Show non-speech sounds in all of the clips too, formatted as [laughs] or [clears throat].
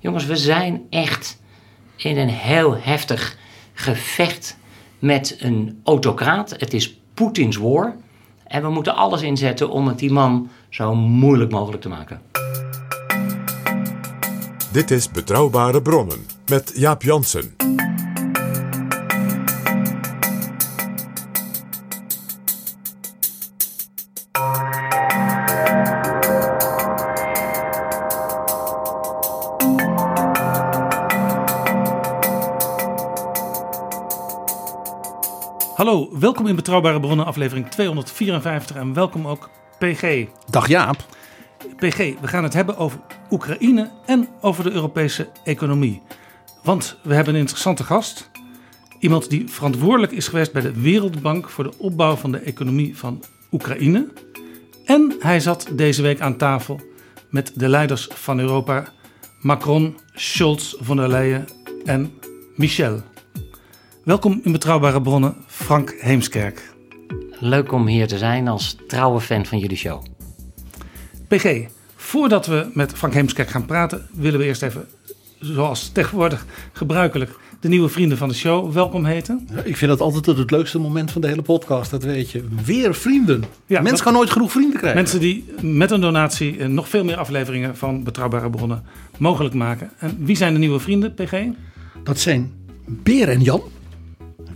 Jongens, we zijn echt in een heel heftig gevecht met een autocraat. Het is Poetins war. En we moeten alles inzetten om het die man zo moeilijk mogelijk te maken. Dit is Betrouwbare Bronnen met Jaap Jansen. Hallo, welkom in Betrouwbare Bronnen, aflevering 254 en welkom ook PG. Dag Jaap. PG, we gaan het hebben over Oekraïne en over de Europese economie. Want we hebben een interessante gast. Iemand die verantwoordelijk is geweest bij de Wereldbank voor de opbouw van de economie van Oekraïne. En hij zat deze week aan tafel met de leiders van Europa, Macron, Scholz, von der Leyen en Michel. Welkom in Betrouwbare Bronnen, Frank Heemskerk. Leuk om hier te zijn als trouwe fan van jullie show. PG, voordat we met Frank Heemskerk gaan praten, willen we eerst even, zoals tegenwoordig gebruikelijk, de nieuwe vrienden van de show welkom heten. Ik vind dat altijd het leukste moment van de hele podcast, dat weet je. Weer vrienden. Ja, Mensen gaan nooit genoeg vrienden krijgen. Mensen die met een donatie eh, nog veel meer afleveringen van Betrouwbare Bronnen mogelijk maken. En wie zijn de nieuwe vrienden, PG? Dat zijn Beer en Jan,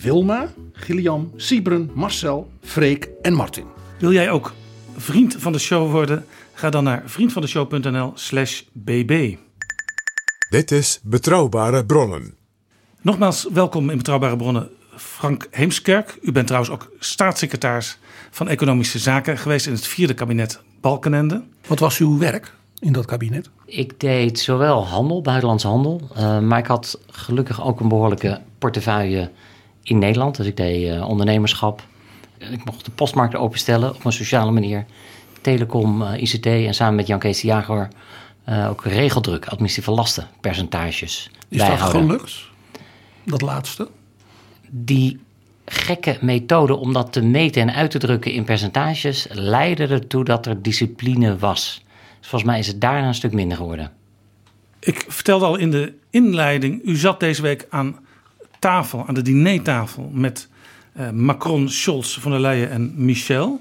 Wilma, Gillian, Siebren, Marcel, Freek en Martin. Wil jij ook vriend van de show worden? Ga dan naar vriendvandeshow.nl slash bb. Dit is Betrouwbare Bronnen. Nogmaals, welkom in Betrouwbare Bronnen, Frank Heemskerk. U bent trouwens ook staatssecretaris van Economische Zaken geweest in het vierde kabinet Balkenende. Wat was uw werk in dat kabinet? Ik deed zowel handel, buitenlandse handel, eh, maar ik had gelukkig ook een behoorlijke portefeuille in Nederland. Dus ik deed eh, ondernemerschap. Ik mocht de postmarkt openstellen op een sociale manier. Telecom, eh, ICT en samen met Jan Kees de Jager eh, ook regeldruk, administratieve lasten, percentages Is dat bijhouden. gelukt? Dat laatste? Die gekke methode om dat te meten en uit te drukken in percentages leidde ertoe dat er discipline was. Dus volgens mij is het daarna een stuk minder geworden. Ik vertelde al in de inleiding, u zat deze week aan tafel, aan de dinertafel met eh, Macron, Scholz, von der Leyen en Michel.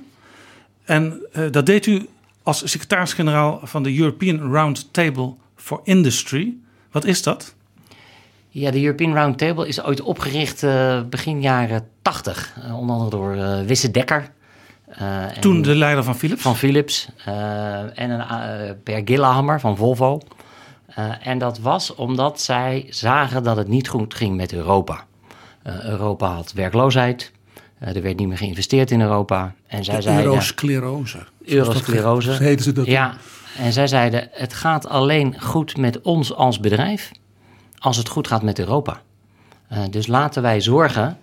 En eh, dat deed u als secretaris-generaal van de European Round Table for Industry. Wat is dat? Ja, de European Roundtable is ooit opgericht eh, begin jaren 80. eh, onder andere door Wisse Dekker. en Toen de leider van Philips. Van Philips. en een, Per Gillehammer van Volvo. Eh, en dat was omdat zij zagen dat het niet goed ging met Europa. Eh, Europa had werkloosheid. Eh, er werd niet meer geïnvesteerd in Europa. En zij zeiden... Eurosclerose. Eurosclerose. [laughs] Heten ze dat. Ja, en zij zeiden: het gaat alleen goed met ons als bedrijf als het goed gaat met Europa. Dus laten wij zorgen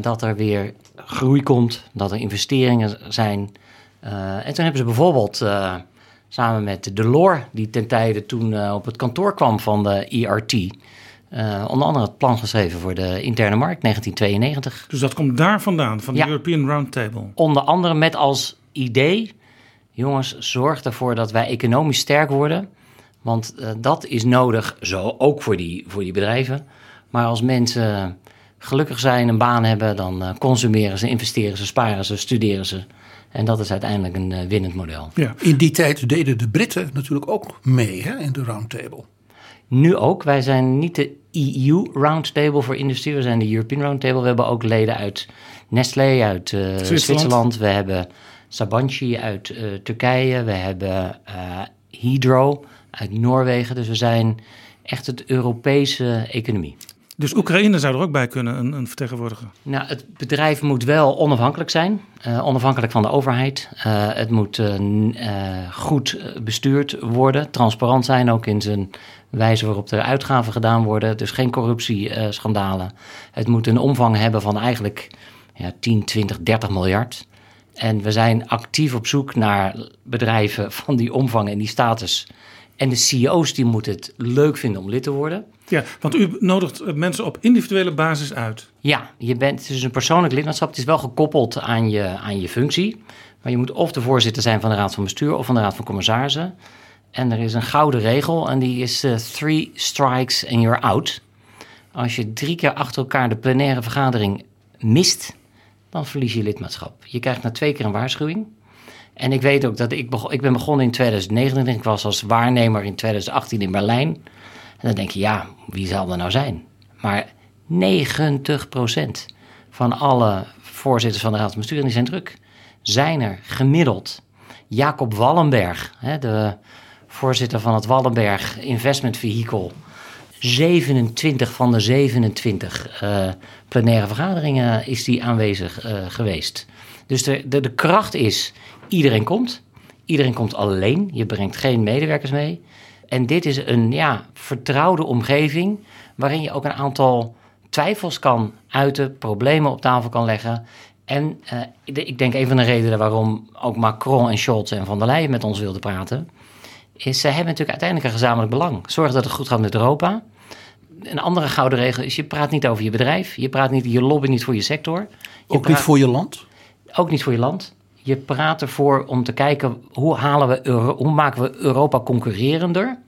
dat er weer groei komt, dat er investeringen zijn. En toen hebben ze bijvoorbeeld samen met Delors, die ten tijde toen eh, op het kantoor kwam van de ERT, eh, onder andere het plan geschreven voor de interne markt 1992. Dus dat komt daar vandaan, van de Ja. European Round Table. Onder andere met als idee: jongens, zorg ervoor dat wij economisch sterk worden. Want eh, dat is nodig, zo ook voor die, voor die bedrijven. Maar als mensen gelukkig zijn, een baan hebben, dan consumeren ze, investeren ze, sparen ze, studeren ze. En dat is uiteindelijk een eh, winnend model. Ja. In die tijd deden de Britten natuurlijk ook mee hè, in de roundtable. Nu ook. Wij zijn niet de EU Roundtable voor industrie. We zijn de European Roundtable. We hebben ook leden uit Nestlé, uit uh, Zwitserland. We hebben Sabanci uit uh, Turkije. We hebben uh, Hydro uit Noorwegen. Dus we zijn echt het Europese economie. Dus Oekraïne zou er ook bij kunnen, een, een vertegenwoordiger? Nou, het bedrijf moet wel onafhankelijk zijn. Uh, onafhankelijk van de overheid. Uh, het moet uh, goed bestuurd worden. Transparant zijn ook in zijn wijze waarop er uitgaven gedaan worden. Dus geen corruptieschandalen. het moet een omvang hebben van eigenlijk ja, 10, 20, 30 miljard. En we zijn actief op zoek naar bedrijven van die omvang en die status. En de CEO's die moeten het leuk vinden om lid te worden. Ja, want u nodigt mensen op individuele basis uit. Ja, je bent, het is een persoonlijk lidmaatschap. Het is wel gekoppeld aan je, aan je functie. Maar je moet of de voorzitter zijn van de Raad van Bestuur of van de Raad van Commissarissen. En er is een gouden regel en die is uh, three strikes and you're out. Als je drie keer achter elkaar de plenaire vergadering mist, dan verlies je lidmaatschap. Je krijgt na twee keer een waarschuwing. En ik weet ook dat ik, ik ben begonnen in 2019. Ik was als waarnemer in 2018 in Berlijn. En dan denk je, ja, wie zal er nou zijn? Maar 90% van alle voorzitters van de Raad van Bestuur, die zijn druk, zijn er gemiddeld. Jacob Wallenberg, hè, de voorzitter van het Wallenberg Investment Vehicle. 27 van de 27 uh, plenaire vergaderingen is die aanwezig uh, geweest. Dus de, de, de kracht is, iedereen komt. Iedereen komt alleen. Je brengt geen medewerkers mee. En dit is een ja, vertrouwde omgeving waarin je ook een aantal twijfels kan uiten, problemen op tafel kan leggen. En uh, ik denk een van de redenen waarom ook Macron en Scholz en Van der Leyen met ons wilden praten, is ze hebben natuurlijk uiteindelijk een gezamenlijk belang. Zorg dat het goed gaat met Europa. Een andere gouden regel is, je praat niet over je bedrijf, je praat niet, je lobby niet voor je sector. Je ook praat, niet voor je land? Ook niet voor je land. Je praat ervoor om te kijken hoe, halen we Euro, hoe maken we Europa concurrerender.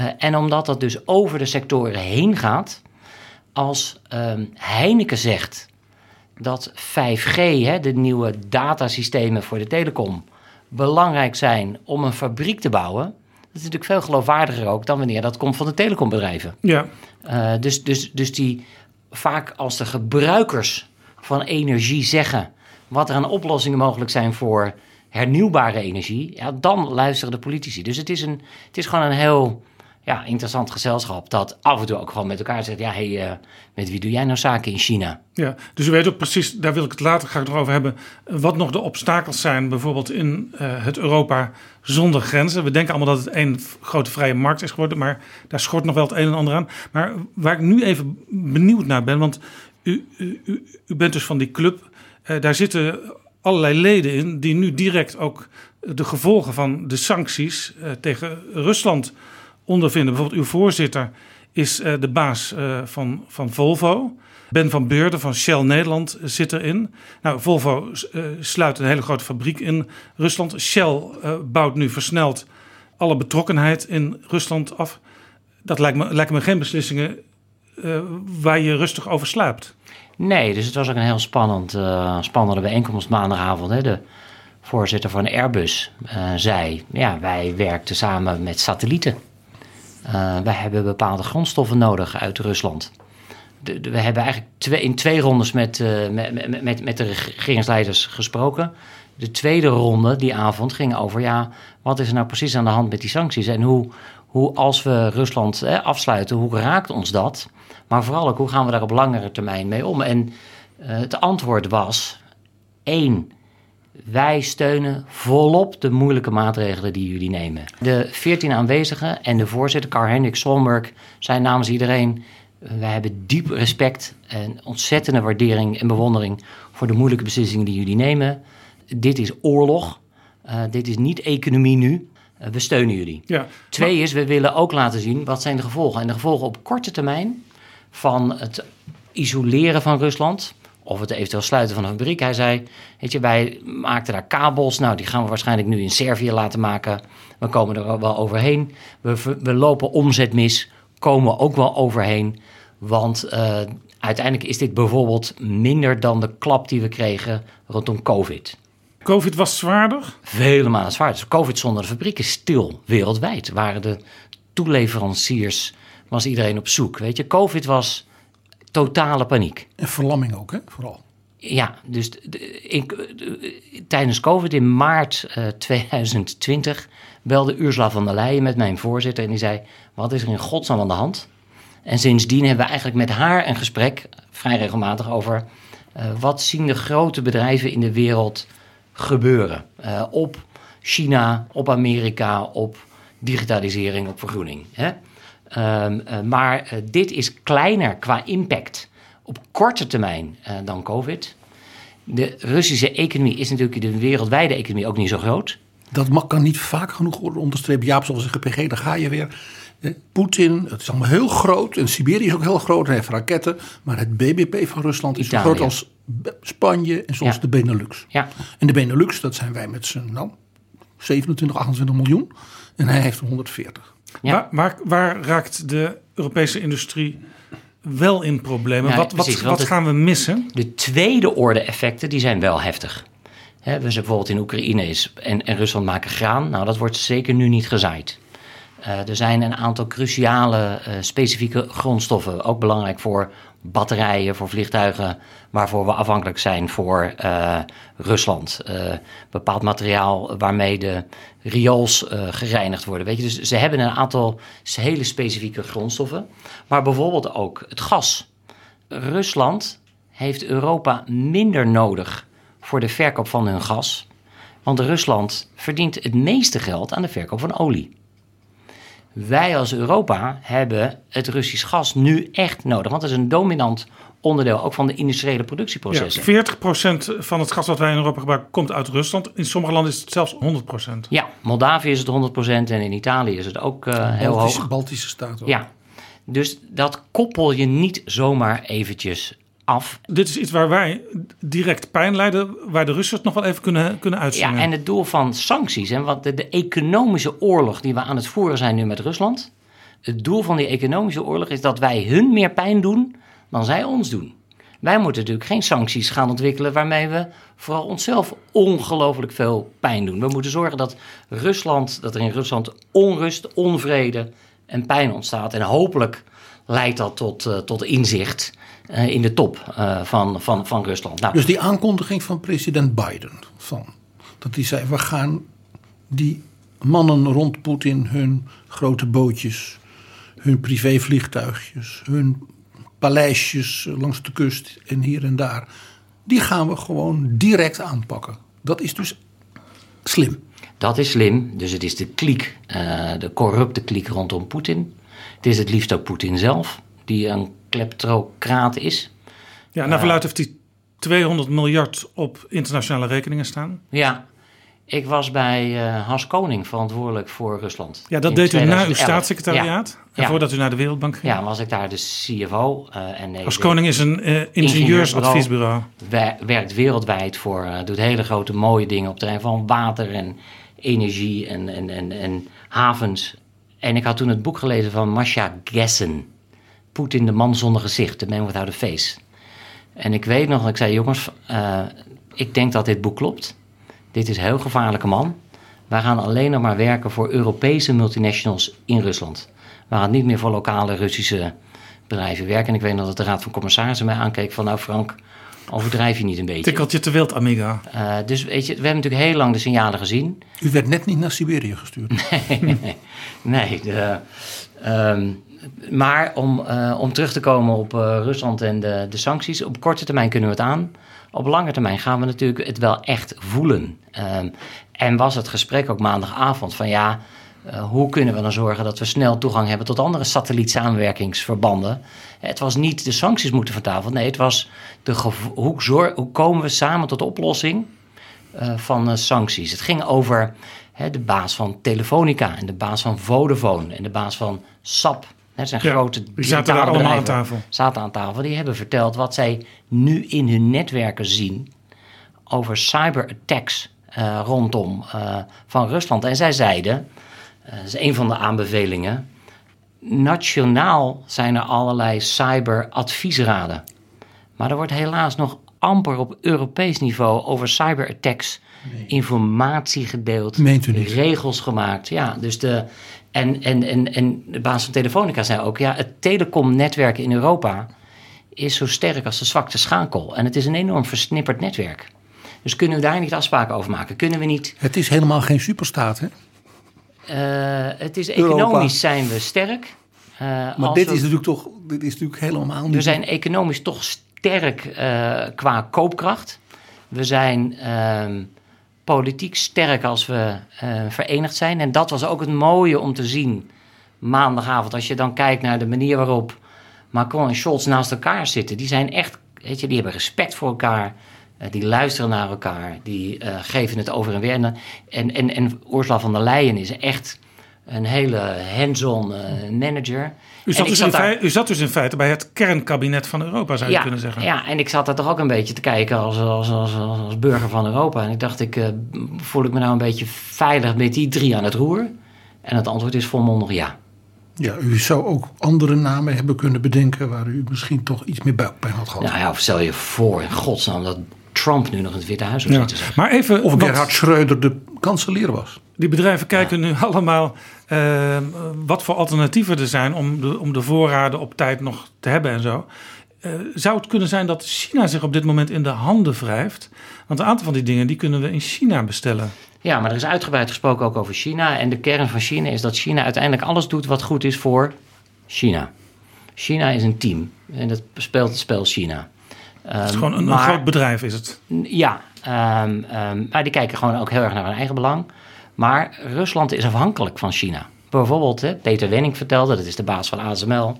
Uh, en omdat dat dus over de sectoren heen gaat, als um, Heineken zegt dat 5G, hè, de nieuwe datasystemen voor de telecom, belangrijk zijn om een fabriek te bouwen. Dat is natuurlijk veel geloofwaardiger ook dan wanneer dat komt van de telecombedrijven. Ja. Uh, dus, dus, dus die vaak als de gebruikers van energie zeggen wat er aan oplossingen mogelijk zijn voor hernieuwbare energie, ja, dan luisteren de politici. Dus het is, een, het is gewoon een heel ja, interessant gezelschap dat af en toe ook gewoon met elkaar zegt: ja, uh, met wie doe jij nou zaken in China? Ja, dus u weet ook precies, daar wil ik het later graag over hebben, wat nog de obstakels zijn, bijvoorbeeld in uh, het Europa zonder grenzen. We denken allemaal dat het één grote vrije markt is geworden, maar daar schort nog wel het een en ander aan. Maar waar ik nu even benieuwd naar ben, want u, u, u bent dus van die club, uh, daar zitten allerlei leden in die nu direct ook de gevolgen van de sancties tegen Rusland ondervinden. Bijvoorbeeld uw voorzitter is uh, de baas van, van Volvo. Ben van Beurden van Shell Nederland zit erin. Nou, Volvo sluit een hele grote fabriek in Rusland. Shell bouwt nu versneld alle betrokkenheid in Rusland af. Dat lijkt me, lijken me geen beslissingen waar je rustig over slaapt. Nee, dus het was ook een heel spannend, spannende bijeenkomst maandagavond. Hè. De voorzitter van Airbus zei, ja, wij werkten samen met satellieten. Uh, wij hebben bepaalde grondstoffen nodig uit Rusland. De, we hebben eigenlijk twee, in twee rondes met, met, met, met de regeringsleiders gesproken. De tweede ronde die avond ging over, ja, wat is er nou precies aan de hand met die sancties? En hoe, hoe als we Rusland eh, afsluiten, hoe raakt ons dat? Maar vooral ook, hoe gaan we daar op langere termijn mee om? En uh, het antwoord was, één, wij steunen volop de moeilijke maatregelen die jullie nemen. De 14 aanwezigen en de voorzitter, Karl-Henrik Solberg, zijn namens iedereen... wij hebben diep respect en ontzettende waardering en bewondering... voor de moeilijke beslissingen die jullie nemen. Dit is oorlog. Uh, dit is niet economie nu. Uh, we steunen jullie. Ja, Twee maar... is, we willen ook laten zien wat zijn de gevolgen. En de gevolgen op korte termijn van het isoleren van Rusland of het eventueel sluiten van een fabriek. Hij zei, weet je, wij maakten daar kabels. Nou, die gaan we waarschijnlijk nu in Servië laten maken. We komen er wel overheen. We, we lopen omzet mis, komen ook wel overheen. Want uh, uiteindelijk is dit bijvoorbeeld minder dan de klap die we kregen rondom COVID. COVID was zwaarder? Vele malen zwaarder. Dus COVID zonder de fabriek is stil wereldwijd. Waren de toeleveranciers was iedereen op zoek. Weet je, COVID was totale paniek. En verlamming ook, hè, vooral. Ja, dus in- tijdens COVID in maart eh, 2020 belde Ursula van der Leyen met mijn voorzitter en die zei: Wat is er in godsnaam aan de hand? En sindsdien hebben we eigenlijk met haar een gesprek, vrij regelmatig, over eh, wat zien de grote bedrijven in de wereld gebeuren. Eh, op China, op Amerika, op digitalisering, op vergroening. Hè? Ehm, eh, maar eh, dit is kleiner qua impact op korte termijn eh, dan COVID. De Russische economie is natuurlijk de wereldwijde economie ook niet zo groot. Dat mag, kan niet vaak genoeg worden onderstreept. Jaap zal zeggen, PG, daar ga je weer. Eh, Poetin, het is allemaal heel groot. En Siberië is ook heel groot. Hij heeft raketten. Maar het BBP van Rusland is Italië. zo groot als Spanje en zoals Ja. de Benelux. Ja, En de Benelux, dat zijn wij met z'n nou, 27, 28 miljoen. En hij heeft er 140. Ja. Waar, waar, waar raakt de Europese industrie wel in problemen? Ja, wat wat, precies, gaan we missen? De tweede orde effecten die zijn wel heftig. We zijn bijvoorbeeld in Oekraïne is en, en Rusland maken graan. Nou, dat wordt zeker nu niet gezaaid. Eh, er zijn een aantal cruciale eh, specifieke grondstoffen. Ook belangrijk voor batterijen, voor vliegtuigen. Waarvoor we afhankelijk zijn voor eh, Rusland. Eh, bepaald materiaal waarmee de riols eh, gereinigd worden. Weet je? Dus ze hebben een aantal hele specifieke grondstoffen. Maar bijvoorbeeld ook het gas. Rusland heeft Europa minder nodig voor de verkoop van hun gas. Want Rusland verdient het meeste geld aan de verkoop van olie. Wij als Europa hebben het Russisch gas nu echt nodig. Want het is een dominant onderdeel ook van de industriële Ja, productieprocessen. 40% van het gas wat wij in Europa gebruiken komt uit Rusland. In sommige landen is het zelfs 100%. Ja, Moldavië is het 100% en in Italië is het ook eh, heel Baltische, hoog. Baltische staten. ook. Ja, dus dat koppel je niet zomaar eventjes af. Dit is iets waar wij direct pijn lijden, waar de Russen het nog wel even kunnen, kunnen uitzingen. Ja, en het doel van sancties, en wat de, de economische oorlog die we aan het voeren zijn nu met Rusland. Het doel van die economische oorlog is dat wij hun meer pijn doen dan zij ons doen. Wij moeten natuurlijk geen sancties gaan ontwikkelen waarmee we vooral onszelf ongelooflijk veel pijn doen. We moeten zorgen dat Rusland, dat er in Rusland onrust, onvrede en pijn ontstaat. En hopelijk leidt dat tot, eh, tot inzicht in de top eh, van, van, van Rusland. Nou, Dus die aankondiging van president Biden. Van, dat hij zei, we gaan die mannen rond Poetin hun grote bootjes, hun privévliegtuigjes, hun paleisjes langs de kust en hier en daar. Die gaan we gewoon direct aanpakken. Dat is dus slim. Dat is slim. Dus het is de kliek, eh, de corrupte kliek rondom Poetin. Het is het liefst ook Poetin zelf, die een kleptocraat is. Ja, naar verluid heeft hij 200 miljard op internationale rekeningen staan. Ja, ik was bij eh Hans Koning verantwoordelijk voor Rusland. Ja, dat deed u na uw 2011. staatssecretariaat. En Ja. voordat u naar de Wereldbank ging. Ja, was ik daar de CFO. eh, en nee, de- koning is een eh, ingenieursadviesbureau. wer- werkt wereldwijd voor, eh, doet hele grote mooie dingen op het terrein van water en energie en, en, en, en havens. En ik had toen het boek gelezen van Masha Gessen. Poetin, de man zonder gezicht, The Man Without a Face. En ik weet nog, ik zei jongens, eh, ik denk dat dit boek klopt. Dit is een heel gevaarlijke man. Wij gaan alleen nog maar werken voor Europese multinationals in Rusland. We gaan niet meer voor lokale Russische bedrijven werken. En ik weet nog dat de Raad van Commissarissen mij aankeek van... nou Frank, overdrijf je niet een beetje. Tikkeltje te wild, amiga. Eh, dus weet je, we hebben natuurlijk heel lang de signalen gezien. U werd net niet naar Siberië gestuurd. [laughs] nee, de, ehm, maar om, eh, om terug te komen op eh, Rusland en de, de sancties. Op korte termijn kunnen we het aan. Op lange termijn gaan we natuurlijk het wel echt voelen. Ehm, en was het gesprek ook maandagavond van ja, eh, hoe kunnen we dan zorgen dat we snel toegang hebben tot andere satellietsamenwerkingsverbanden? Het was niet de sancties moeten van tafel. Nee, het was de hoe, komen we samen tot de oplossing van sancties. Het ging over de baas van Telefonica en de baas van Vodafone en de baas van SAP. Dat zijn Ja, grote die zaten daar allemaal aan tafel. Zaten aan tafel. Die hebben verteld wat zij nu in hun netwerken zien over cyberattacks eh, rondom eh, van Rusland. En zij zeiden, eh, dat is een van de aanbevelingen, nationaal zijn er allerlei cyberadviesraden. Maar er wordt helaas nog amper op Europees niveau over cyberattacks informatie gedeeld, Meent u niet? regels gemaakt. Ja, dus de, en, en, en, en de baas van Telefonica zei ook, ja, het telecomnetwerk in Europa is zo sterk als de zwakte schakel. En het is een enorm versnipperd netwerk. Dus kunnen we daar niet afspraken over maken? Kunnen we niet Het is helemaal geen superstaat, hè? eh, het is Europa. economisch zijn we sterk. Eh, Maar dit we, is natuurlijk toch dit is natuurlijk helemaal niet... we zijn economisch toch sterk eh, qua koopkracht. We zijn ehm, politiek sterk als we eh, verenigd zijn. En dat was ook het mooie om te zien maandagavond. Als je dan kijkt naar de manier waarop Macron en Scholz naast elkaar zitten. Die zijn echt, weet je, die hebben respect voor elkaar. Eh, die luisteren naar elkaar. Die eh, geven het over en weer. En, en, en, en Ursula von der Leyen is echt een hele hands-on manager. U zat, dus in daar- u zat dus in feite bij het kernkabinet van Europa, zou je kunnen zeggen. Ja, en ik zat daar toch ook een beetje te kijken als, als, als, als, als burger van Europa. En ik dacht, ik, eh, voel ik me nou een beetje veilig met die drie aan het roer? En het antwoord is volmondig ja. Ja, u zou ook andere namen hebben kunnen bedenken... waar u misschien toch iets meer buikpijn had gehad. Nou ja, of stel je voor in godsnaam dat Trump nu nog in het Witte Huis zou Ja. zitten. zeg. Maar even, Of Gerhard Schreuder de kanselier was. die bedrijven kijken nu [laughs] allemaal eh, wat voor alternatieven er zijn om de, om de voorraden op tijd nog te hebben en zo. Eh, zou het kunnen zijn dat China zich op dit moment in de handen wrijft? Want een aantal van die dingen die kunnen we in China bestellen. Ja, maar er is uitgebreid gesproken ook over China. En de kern van China is dat China uiteindelijk alles doet wat goed is voor China. China is een team en dat speelt het spel China. Het is gewoon een, een groot bedrijf is het. Ja, ehm, ehm, maar die kijken gewoon ook heel erg naar hun eigen belang. Maar Rusland is afhankelijk van China. Bijvoorbeeld, hè, Peter Wenning vertelde, dat is de baas van ASML.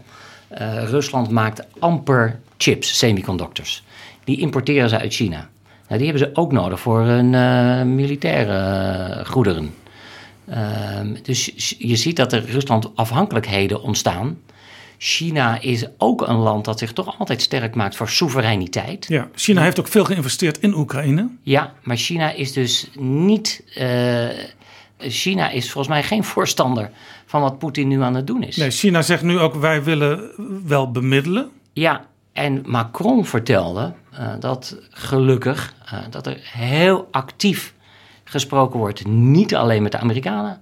eh, Rusland maakt amper chips, semiconductors. Die importeren ze uit China. Nou, die hebben ze ook nodig voor hun eh, militaire eh, goederen. Ehm, dus je ziet dat er Rusland afhankelijkheden ontstaan. China is ook een land dat zich toch altijd sterk maakt voor soevereiniteit. Ja, China heeft ook veel geïnvesteerd in Oekraïne. Ja, maar China is dus niet. eh, China is volgens mij geen voorstander van wat Poetin nu aan het doen is. Nee, China zegt nu ook wij willen wel bemiddelen. Ja, en Macron vertelde eh, dat gelukkig eh, dat er heel actief gesproken wordt. Niet alleen met de Amerikanen,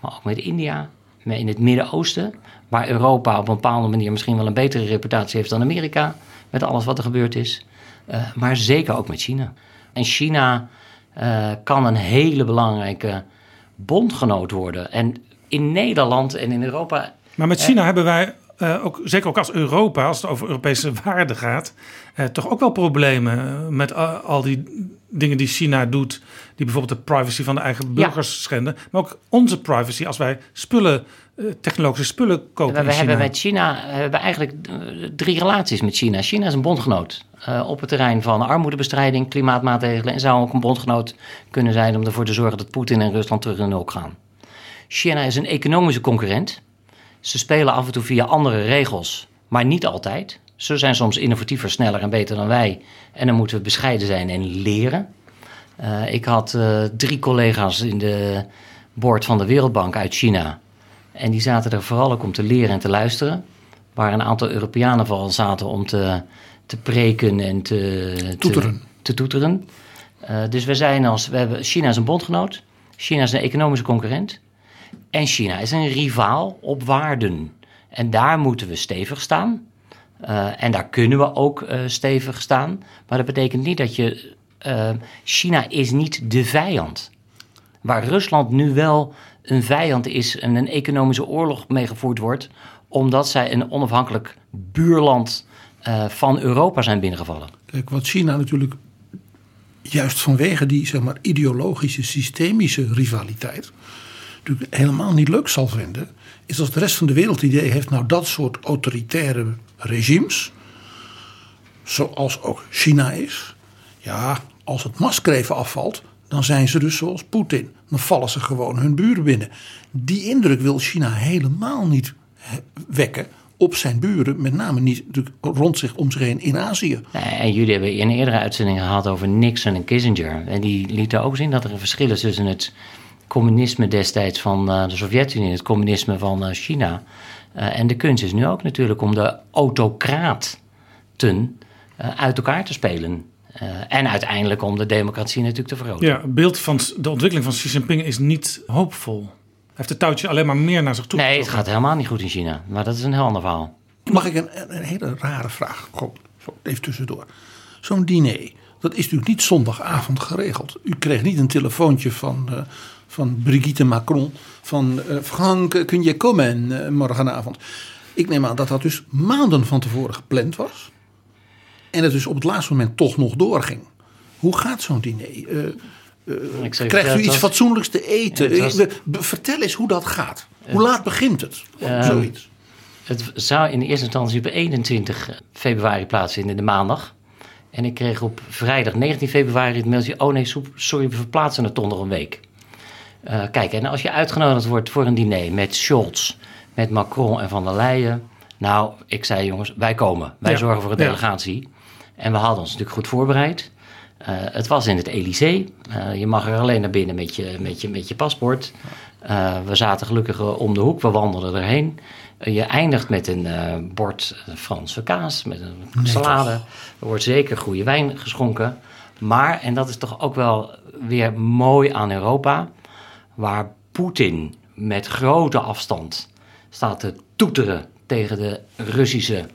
maar ook met India, met in het Midden-Oosten. Waar Europa op een bepaalde manier misschien wel een betere reputatie heeft dan Amerika. Met alles wat er gebeurd is. Eh, maar zeker ook met China. En China eh, kan een hele belangrijke bondgenoot worden. En in Nederland en in Europa Maar met China hebben wij, eh, ook, zeker ook als Europa, als het over Europese [laughs] waarden gaat, eh, toch ook wel problemen eh, met al die dingen die China doet, die bijvoorbeeld de privacy van de eigen burgers schenden, maar ook onze privacy als wij spullen, eh, technologische spullen kopen We, in we hebben met China we hebben eigenlijk eh, drie relaties met China. China is een bondgenoot eh, op het terrein van armoedebestrijding, klimaatmaatregelen en zou ook een bondgenoot kunnen zijn om ervoor te zorgen dat Poetin en Rusland terug in nul gaan. China is een economische concurrent. Ze spelen af en toe via andere regels, maar niet altijd. Ze zijn soms innovatiever, sneller en beter dan wij. En dan moeten we bescheiden zijn en leren. Eh, ik had eh, drie collega's in de board van de Wereldbank uit China. En die zaten er vooral ook om te leren en te luisteren. Waar een aantal Europeanen vooral zaten om te, te preken en te te- Toeteren. Te, toeteren. Eh, dus we zijn als, we hebben, China is een bondgenoot. China is een economische concurrent. En China is een rivaal op waarden. En daar moeten we stevig staan. Eh, en daar kunnen we ook eh, stevig staan. Maar dat betekent niet dat je. China is niet de vijand. Waar Rusland nu wel een vijand is en een economische oorlog meegevoerd wordt, omdat zij een onafhankelijk buurland eh, van Europa zijn binnengevallen. Kijk, wat China natuurlijk juist vanwege die zeg maar, ideologische, systemische rivaliteit natuurlijk helemaal niet leuk zal vinden, is als de rest van de wereld het idee heeft, nou dat soort autoritaire regimes, zoals ook China is, ja, als het masker even afvalt, dan zijn ze dus zoals Poetin. Dan vallen ze gewoon hun buren binnen. Die indruk wil China helemaal niet wekken op zijn buren, met name niet rond zich om zich heen in Azië. En jullie hebben in een eerdere uitzending gehad over Nixon en Kissinger. En die lieten ook zien dat er een verschil is tussen het communisme destijds van eh, de Sovjet-Unie en het communisme van eh, China. Eh, en de kunst is nu ook natuurlijk om de autocraten uit elkaar te spelen. Uh, en uiteindelijk om de democratie natuurlijk te vergroten. Ja, het beeld van de ontwikkeling van Xi Jinping is niet hoopvol. Hij heeft het touwtje alleen maar meer naar zich toe. Nee, het gaat helemaal niet goed in China. Maar dat is een heel ander verhaal. Mag ik een, een hele rare vraag? Gewoon, even tussendoor. Zo'n diner, dat is natuurlijk niet zondagavond geregeld. U kreeg niet een telefoontje van, uh, van Brigitte Macron. Van uh, Frank, kun je komen uh, morgenavond? Ik neem aan dat dat dus maanden van tevoren gepland was. En het dus op het laatste moment toch nog doorging. Hoe gaat zo'n diner? krijgt u iets fatsoenlijks te eten? Was... Vertel eens hoe dat gaat. Hoe laat begint het? zoiets. Het zou in eerste instantie op 21 februari plaatsvinden, de maandag. En ik kreeg op vrijdag 19 februari het mailtje: Oh nee, sorry, we verplaatsen het toch nog een week. Uh, kijk, en als je uitgenodigd wordt voor een diner met Scholz, met Macron en Van der Leyen. Nou, ik zei jongens, wij komen. Wij ja. zorgen voor een delegatie. En we hadden ons natuurlijk goed voorbereid. Uh, het was in het Elysée. Uh, je mag er alleen naar binnen met je, met je, met je paspoort. we zaten gelukkig om de hoek, we wandelden erheen. Je eindigt met een bord Franse kaas, met een salade. Er wordt zeker goede wijn geschonken. Maar, en dat is toch ook wel weer mooi aan Europa, waar Poetin met grote afstand staat te toeteren tegen de Russische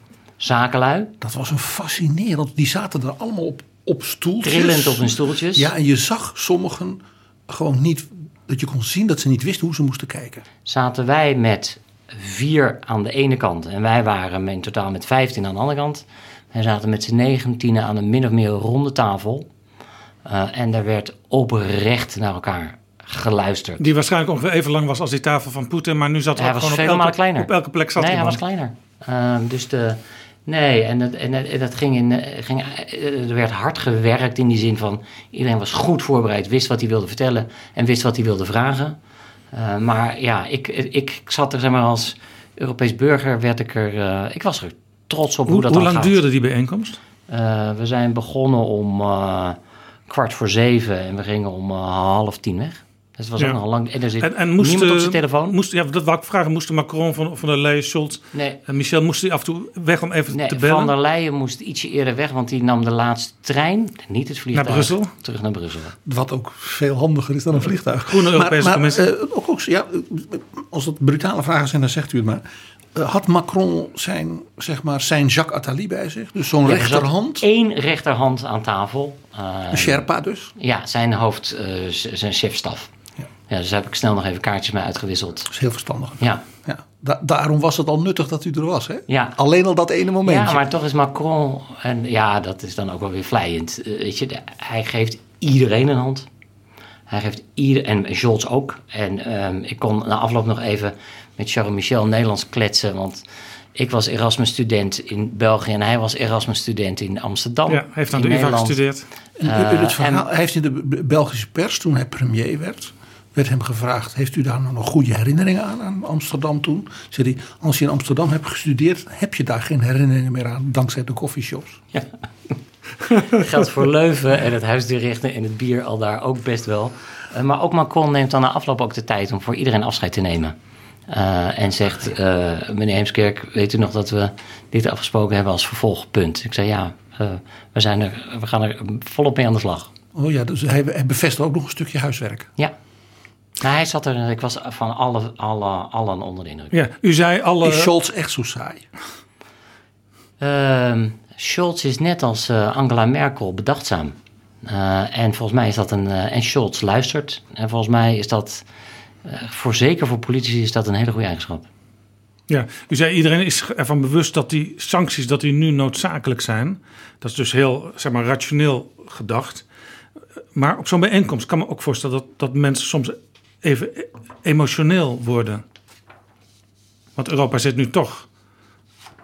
zakenlui. Dat was een fascinerend. Die zaten er allemaal op, op stoeltjes. Trillend op hun stoeltjes. Ja, en je zag sommigen gewoon niet. Dat je kon zien dat ze niet wisten hoe ze moesten kijken. Zaten wij met vier aan de ene kant. En wij waren in totaal met 15 aan de andere kant. Wij zaten met z'n negentienen aan een min of meer ronde tafel. Uh, en er werd oprecht naar elkaar geluisterd. Die waarschijnlijk ongeveer even lang was als die tafel van Poetin. Maar nu zat hij was gewoon op elke, kleiner. op elke plek zat Nee, hij was kleiner. Uh, dus de... Nee, en, het, en, dat ging in, ging, er werd hard gewerkt in die zin van... iedereen was goed voorbereid, wist wat hij wilde vertellen... en wist wat hij wilde vragen. Uh, maar ja, ik, ik, ik zat er zeg maar als Europees burger werd ik er... Uh, ik was er trots op hoe, hoe dat Hoe lang gaat. duurde die bijeenkomst? Uh, we zijn begonnen om kwart voor zeven en we gingen om half tien weg. Dus het was Ja. ook nog lang. En er zit En, en moest, niemand op eh, zijn telefoon. Moest, ja, dat wou ik vragen. Moesten Macron van, van der Leyen, Scholz Nee. en Michel... moesten af en toe weg om even Nee, te bellen? Van der Leyen moest ietsje eerder weg, want die nam de laatste trein, niet het vliegtuig, Naar Brussel? terug naar Brussel. Wat ook veel handiger is dan een vliegtuig. Groene Europese maar, Commissie. eh, ook, ook, ja, als het brutale vragen zijn, dan zegt u het maar. Eh, had Macron zijn, zeg maar, zijn Jacques Attali bij zich? Dus zo'n Ja, er rechterhand? Eén rechterhand aan tafel. Uh, Een Sherpa dus? Ja, zijn hoofd, uh, zijn chefstaf. Ja. Dus daar heb ik snel nog even kaartjes mee uitgewisseld. Dat is heel verstandig. Ja. Ja. Da daarom was het al nuttig dat u er was, hè? Ja. Alleen al dat ene momentje. Ja, maar toch is Macron, en ja, dat is dan ook wel weer vlijend. Uh, weet je, de- hij geeft iedereen een hand. Hij geeft ieder, en Scholz ook. En ehm, ik kon na afloop nog even met Charles Michel Nederlands kletsen, want ik was Erasmus-student in België en hij was Erasmus-student in Amsterdam. ja, heeft aan in de UvA Nederland. gestudeerd. Eh, en- hij heeft in de Belgische pers, toen hij premier werd, werd hem gevraagd: Heeft u daar nou nog goede herinneringen aan, aan Amsterdam toen? Zei hij: Als je in Amsterdam hebt gestudeerd, heb je daar geen herinneringen meer aan, dankzij de coffeeshops. [laughs] geldt voor Leuven en het huisdierichten en het bier al daar ook best wel. Eh, maar ook Macron neemt dan na afloop ook de tijd om voor iedereen afscheid te nemen. Eh, en zegt, eh, meneer Heemskerk, weet u nog dat we dit afgesproken hebben als vervolgpunt? Ik zei ja, we, zijn er, we gaan er volop mee aan de slag. Oh ja, dus hij, hij bevestigt ook nog een stukje huiswerk. Ja. Nou, hij zat er, ik was van alle, alle, allen onder de indruk. Ja, u zei alle... Is Scholz echt zo saai? Ehm, Scholz is net als eh, Angela Merkel bedachtzaam. Eh, en volgens mij is dat een. eh, en Scholz luistert. En volgens mij is dat. eh, voor zeker voor politici is dat een hele goede eigenschap. Ja, u zei iedereen is ervan bewust dat die sancties dat die nu noodzakelijk zijn. Dat is dus heel zeg maar, rationeel gedacht. Maar op zo'n bijeenkomst kan me ook voorstellen dat, dat mensen soms even e- emotioneel worden. Want Europa zit nu toch,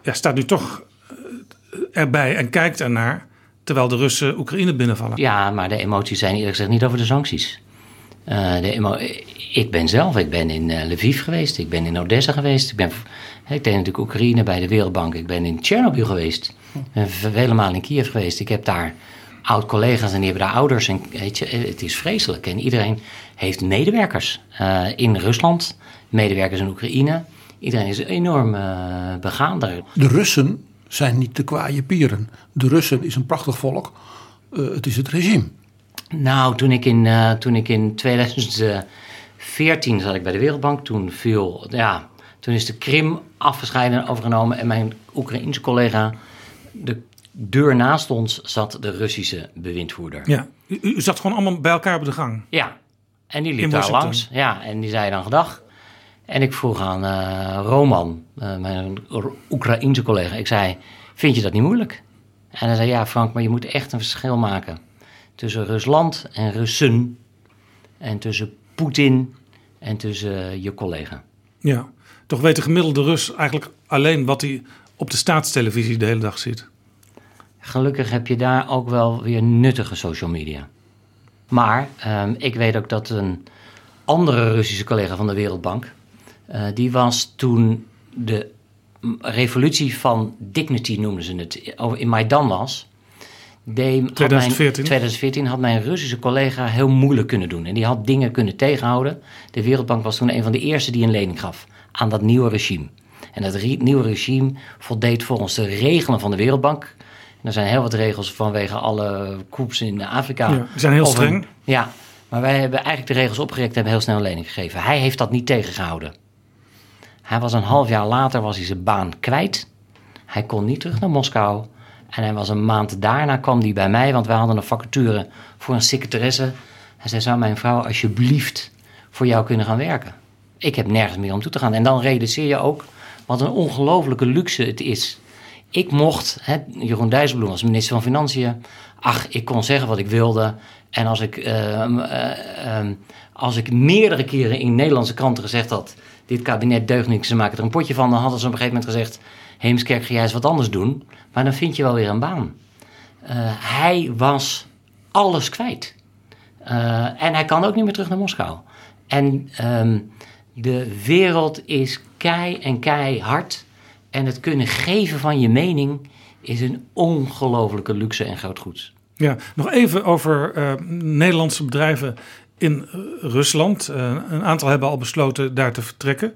staat nu toch eh, erbij en kijkt ernaar. Terwijl de Russen Oekraïne binnenvallen. Ja, maar de emoties zijn eerlijk gezegd niet over de sancties. Eh, de ik ben zelf, ik ben in eh, Lviv geweest, ik ben in Odessa geweest. Ik, ben, ik deed natuurlijk Oekraïne bij de Wereldbank. Ik ben in Tsjernobyl geweest. Ik ben in Kiev geweest. Ik heb daar oud-collega's en die hebben daar ouders. En weet je, het is vreselijk. En iedereen heeft medewerkers eh, in Rusland, medewerkers in Oekraïne. Iedereen is enorm eh, begaan daar. De Russen zijn niet de kwaaie pieren. De Russen is een prachtig volk. eh, het is het regime. Nou, toen ik in, eh, toen ik in 2014 zat ik bij de Wereldbank, toen viel, ja, toen is de Krim afgescheiden en overgenomen en mijn Oekraïense collega, de deur naast ons zat de Russische bewindvoerder. Ja, u, u zat gewoon allemaal bij elkaar op de gang. Ja, en die liep In daar Washington. langs. Ja, en die zei dan gedag. En ik vroeg aan eh, Roman, eh, mijn Oekraïense collega, ik zei, vind je dat niet moeilijk? En hij zei, ja Frank, maar je moet echt een verschil maken tussen Rusland en Russen en tussen Poetin en tussen je collega. Ja, toch weet de gemiddelde Rus eigenlijk alleen wat hij op de staatstelevisie de hele dag ziet. Gelukkig heb je daar ook wel weer nuttige social media. Maar ehm, ik weet ook dat een andere Russische collega van de Wereldbank, eh, die was toen de revolutie van dignity noemden ze het, in Maidan was. Had 2014. Mijn, 2014 had mijn Russische collega heel moeilijk kunnen doen. En die had dingen kunnen tegenhouden. De Wereldbank was toen een van de eerste die een lening gaf aan dat nieuwe regime. En dat re- nieuwe regime voldeed volgens de regelen van de Wereldbank. En er zijn heel wat regels vanwege alle coups in Afrika. Ja, die zijn heel streng. Ja, maar wij hebben eigenlijk de regels opgerekt en hebben heel snel een lening gegeven. Hij heeft dat niet tegengehouden. Hij was een half jaar later was hij zijn baan kwijt. Hij kon niet terug naar Moskou. En hij was een maand daarna kwam hij bij mij, want wij hadden een vacature voor een secretaresse. Hij zei, zou mijn vrouw alsjeblieft voor jou kunnen gaan werken? Ik heb nergens meer om toe te gaan. En dan realiseer je ook wat een ongelofelijke luxe het is. Ik mocht, hè, Jeroen Dijsselbloem als minister van Financiën, ach, ik kon zeggen wat ik wilde. En als ik, ehm, eh, ehm, als ik meerdere keren in Nederlandse kranten gezegd had, dit kabinet deugt niks, ze maken er een potje van, dan hadden ze op een gegeven moment gezegd, Heemskerk, ga jij eens wat anders doen. Maar dan vind je wel weer een baan. Eh, hij was alles kwijt. Eh, en hij kan ook niet meer terug naar Moskou. En ehm, de wereld is kei en keihard. En het kunnen geven van je mening is een ongelofelijke luxe en groot goed. Ja, nog even over eh, Nederlandse bedrijven in eh, Rusland. Eh, een aantal hebben al besloten daar te vertrekken.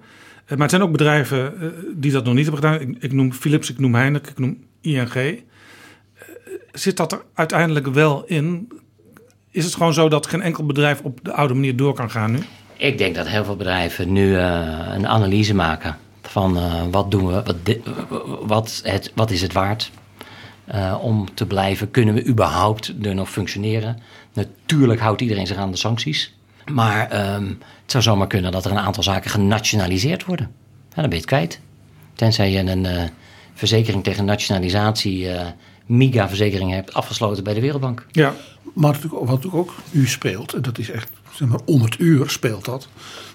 Maar het zijn ook bedrijven die dat nog niet hebben gedaan. Ik, ik noem Philips, ik noem Heineken, ik noem ING. Zit dat er uiteindelijk wel in? Is het gewoon zo dat geen enkel bedrijf op de oude manier door kan gaan nu? Ik denk dat heel veel bedrijven nu een analyse maken van eh, wat doen we, wat, wat, het, wat is het waard eh, om te blijven. Kunnen we überhaupt er nog functioneren? Natuurlijk houdt iedereen zich aan de sancties. Maar ehm, het zou zomaar kunnen dat er een aantal zaken genationaliseerd worden. Ja, dan ben je het kwijt. Tenzij je een eh, verzekering tegen nationalisatie, eh MIGA-verzekering hebt afgesloten bij de Wereldbank. Ja, Maar wat natuurlijk ook nu speelt, en dat is echt zeg maar, om het uur speelt dat,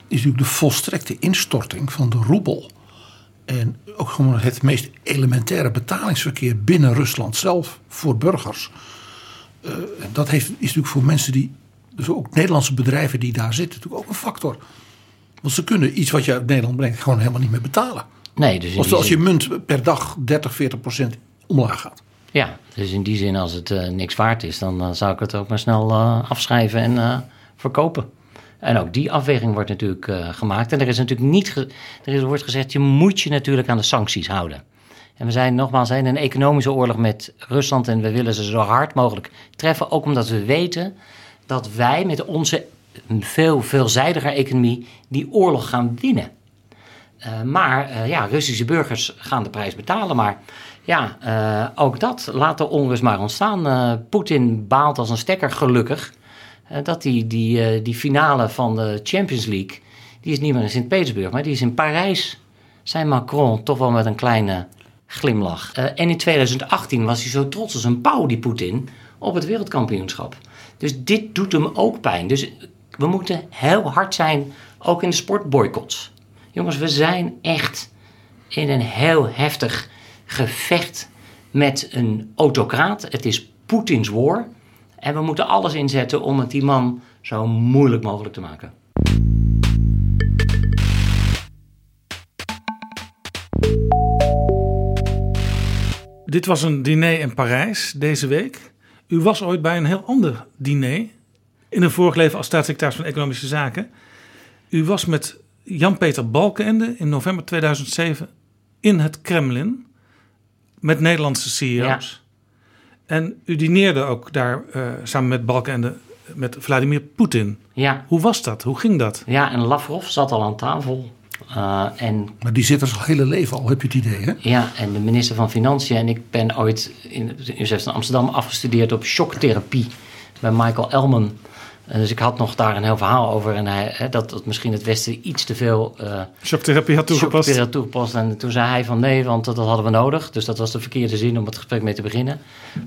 is natuurlijk de volstrekte instorting van de roebel. En ook gewoon het meest elementaire betalingsverkeer binnen Rusland zelf voor burgers. Eh, en dat heeft, is natuurlijk voor mensen die, dus ook Nederlandse bedrijven die daar zitten, natuurlijk ook een factor. Want ze kunnen iets wat je uit Nederland brengt gewoon helemaal niet meer betalen. Nee, dus Als, je munt per dag 30, 40 procent omlaag gaat. Ja, dus in die zin, als het eh, niks waard is, dan eh, zou ik het ook maar snel afschrijven en verkopen. En ook die afweging wordt natuurlijk eh, gemaakt. En er is natuurlijk niet, er is, wordt gezegd, je moet je natuurlijk aan de sancties houden. En we zijn nogmaals in een economische oorlog met Rusland en we willen ze zo hard mogelijk treffen. Ook omdat we weten dat wij met onze veel veelzijdiger economie die oorlog gaan winnen. Eh, maar eh, ja, Russische burgers gaan de prijs betalen. Maar ja, ook dat laat de onrust maar ontstaan. Poetin baalt als een stekker gelukkig dat die, die, eh, die finale van de Champions League, die is niet meer in Sint-Petersburg, maar die is in Parijs. Zijn Macron toch wel met een kleine glimlach. Eh, en in 2018 was hij zo trots als een pauw, die Poetin, op het wereldkampioenschap. Dus dit doet hem ook pijn. Dus we moeten heel hard zijn, ook in de sportboycotts. Jongens, we zijn echt in een heel heftig gevecht met een autocraat. Het is Poetins war. En we moeten alles inzetten om het die man zo moeilijk mogelijk te maken. dit was een diner in Parijs deze week. U was ooit bij een heel ander diner. In een vorig leven als staatssecretaris van Economische Zaken. U was met Jan-Peter Balkenende in november 2007 in het Kremlin. Met Nederlandse CEO's. En u dineerde ook daar uh, samen met Balkenende met Vladimir Poetin. Ja. Hoe was dat? Hoe ging dat? Ja, en Lavrov zat al aan tafel. Uh, en, maar die zit er zijn hele leven al, heb je het idee, hè? Ja, en de minister van Financiën en ik ben ooit in de Universiteit van Amsterdam afgestudeerd op shocktherapie bij Michael Elman. En dus ik had nog daar een heel verhaal over. En hij, hè, dat, dat misschien het Westen iets te veel. Uh, shocktherapie had toegepast. Had toegepast. En toen zei hij van nee, want dat, dat hadden we nodig. Dus dat was de verkeerde zin om het gesprek mee te beginnen.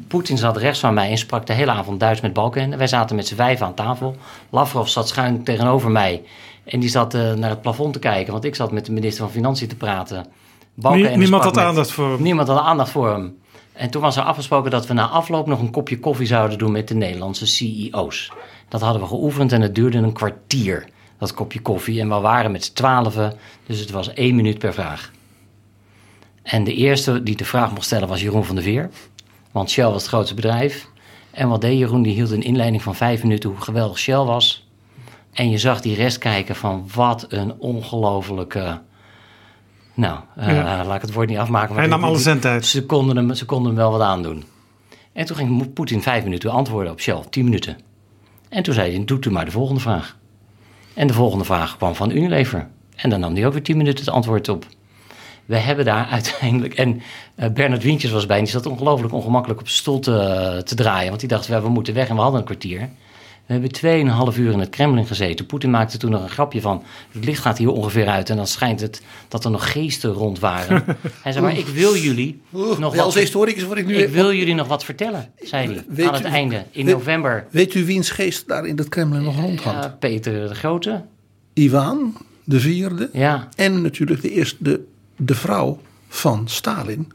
Poetin zat rechts van mij en sprak de hele avond Duits met Balken. Wij zaten met z'n vijf aan tafel. Lavrov zat schuin tegenover mij. En die zat uh, naar het plafond te kijken. Want ik zat met de minister van Financiën te praten. Balken niemand had aandacht voor hem. Niemand had aandacht voor hem. En toen was er afgesproken dat we na afloop nog een kopje koffie zouden doen met de Nederlandse CEO's. Dat hadden we geoefend en het duurde een kwartier, dat kopje koffie. En we waren met z'n twaalfen, dus het was één minuut per vraag. En de eerste die de vraag mocht stellen was Jeroen van der Veer. Want Shell was het grootste bedrijf. En wat deed Jeroen? Die hield een inleiding van vijf minuten hoe geweldig Shell was. En je zag die rest kijken van wat een ongelofelijke... Nou, uh, ja. laat ik het woord niet afmaken. Maar Hij nam alle cent uit. Ze konden, hem, ze konden hem wel wat aandoen. En toen ging Poetin vijf minuten antwoorden op Shell, tien minuten. En toen zei hij, doet u maar de volgende vraag. En de volgende vraag kwam van Unilever. En dan nam hij ook weer tien minuten het antwoord op. We hebben daar [laughs] uiteindelijk... En uh, Bernard Wientjes was bij en die zat ongelooflijk ongemakkelijk op zijn stoel te, te draaien. Want die dacht, we moeten weg en we hadden een kwartier. We hebben tweeënhalf uur in het Kremlin gezeten. Poetin maakte toen nog een grapje van... het licht gaat hier ongeveer uit en dan schijnt het dat er nog geesten rond waren. [laughs] hij zei, maar ik wil jullie Oeh, nog als wat... historicus word ik nu... Ik wil jullie nog wat vertellen, zei hij Weet aan het u- einde, in weet- november. Weet u wiens geest daar in het Kremlin nog rondhangt? Ja, Peter de Grote. Ivan de vierde. Ja, En natuurlijk de, eerste, de, de vrouw van Stalin,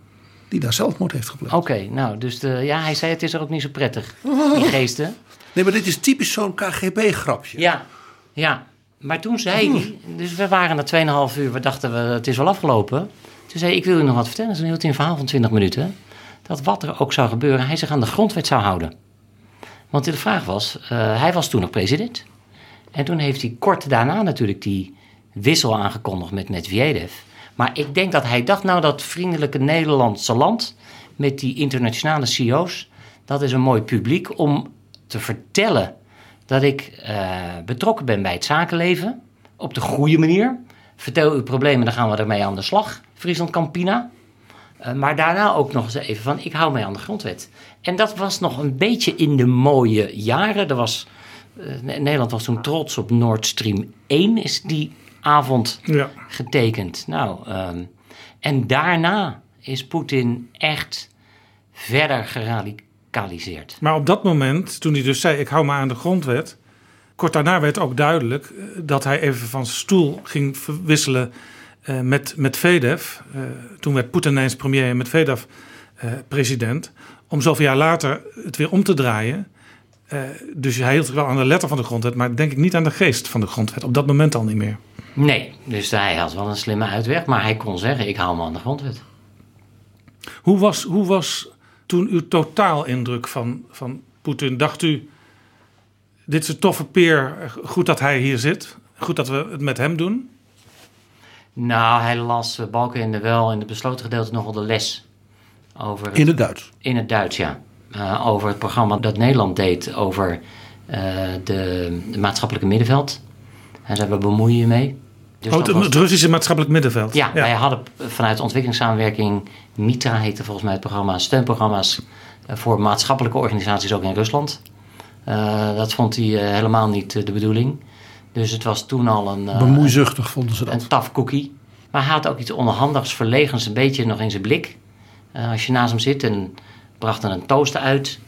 die daar zelfmoord heeft gepleegd. oké. nou, dus de, ja, hij zei het is er ook niet zo prettig, die [laughs] geesten. Nee, maar dit is typisch zo'n KGB-grapje. Ja, ja. Maar toen zei hij, dus we waren na 2,5 uur, we dachten we, het is wel afgelopen. Toen zei hij, ik wil u nog wat vertellen. Dus dan hield hij een verhaal van 20 minuten. Dat wat er ook zou gebeuren, hij zich aan de grondwet zou houden. Want de vraag was, eh, hij was toen nog president. En toen heeft hij kort daarna natuurlijk die wissel aangekondigd met Medvedev. Maar ik denk dat hij dacht, nou dat vriendelijke Nederlandse land met die internationale CEO's, dat is een mooi publiek om te vertellen dat ik eh, betrokken ben bij het zakenleven op de goede manier. Vertel uw problemen, dan gaan we ermee aan de slag. Friesland Campina. Eh, maar daarna ook nog eens even van, ik hou mij aan de grondwet. En dat was nog een beetje in de mooie jaren. Er was, eh, Nederland was toen trots op Nord Stream 1, is die avond Ja. getekend. Nou, ehm, en daarna is Poetin echt verder Maar op dat moment, toen hij dus zei: Ik hou me aan de grondwet. Kort daarna werd ook duidelijk eh, dat hij even van stoel ging verwisselen eh, met, met Vedev. Eh, toen werd Poetin ineens premier en met Vedev president. Om zoveel jaar later het weer om te draaien. Dus hij hield zich wel aan de letter van de grondwet, maar denk ik niet aan de geest van de grondwet. Op dat moment al niet meer. Nee, dus hij had wel een slimme uitweg, maar hij kon zeggen: ik hou me aan de grondwet. Hoe was, hoe was toen uw totaalindruk van, van Poetin? Dacht u, dit is een toffe peer, goed dat hij hier zit, goed dat we het met hem doen? Nou, hij las uh, Balkenende wel in het besloten gedeelte nogal de les over In het Duits. in het Duits, ja. Eh, over het programma dat Nederland deed over eh, de, de maatschappelijke middenveld. Hij zei, we bemoeien je mee. Dus oh, het, was- het Russische maatschappelijk middenveld. Ja, wij hadden vanuit ontwikkelingssamenwerking, MITRA heette volgens mij het programma, steunprogramma's eh, voor maatschappelijke organisaties ook in Rusland. Eh, dat vond hij eh, helemaal niet de bedoeling. Dus het was toen al een, Bemoeizuchtig vonden ze dat. een tough cookie. Maar hij had ook iets onhandigs, verlegens, een beetje nog in zijn blik. Als je naast hem zit en bracht dan een toast uit.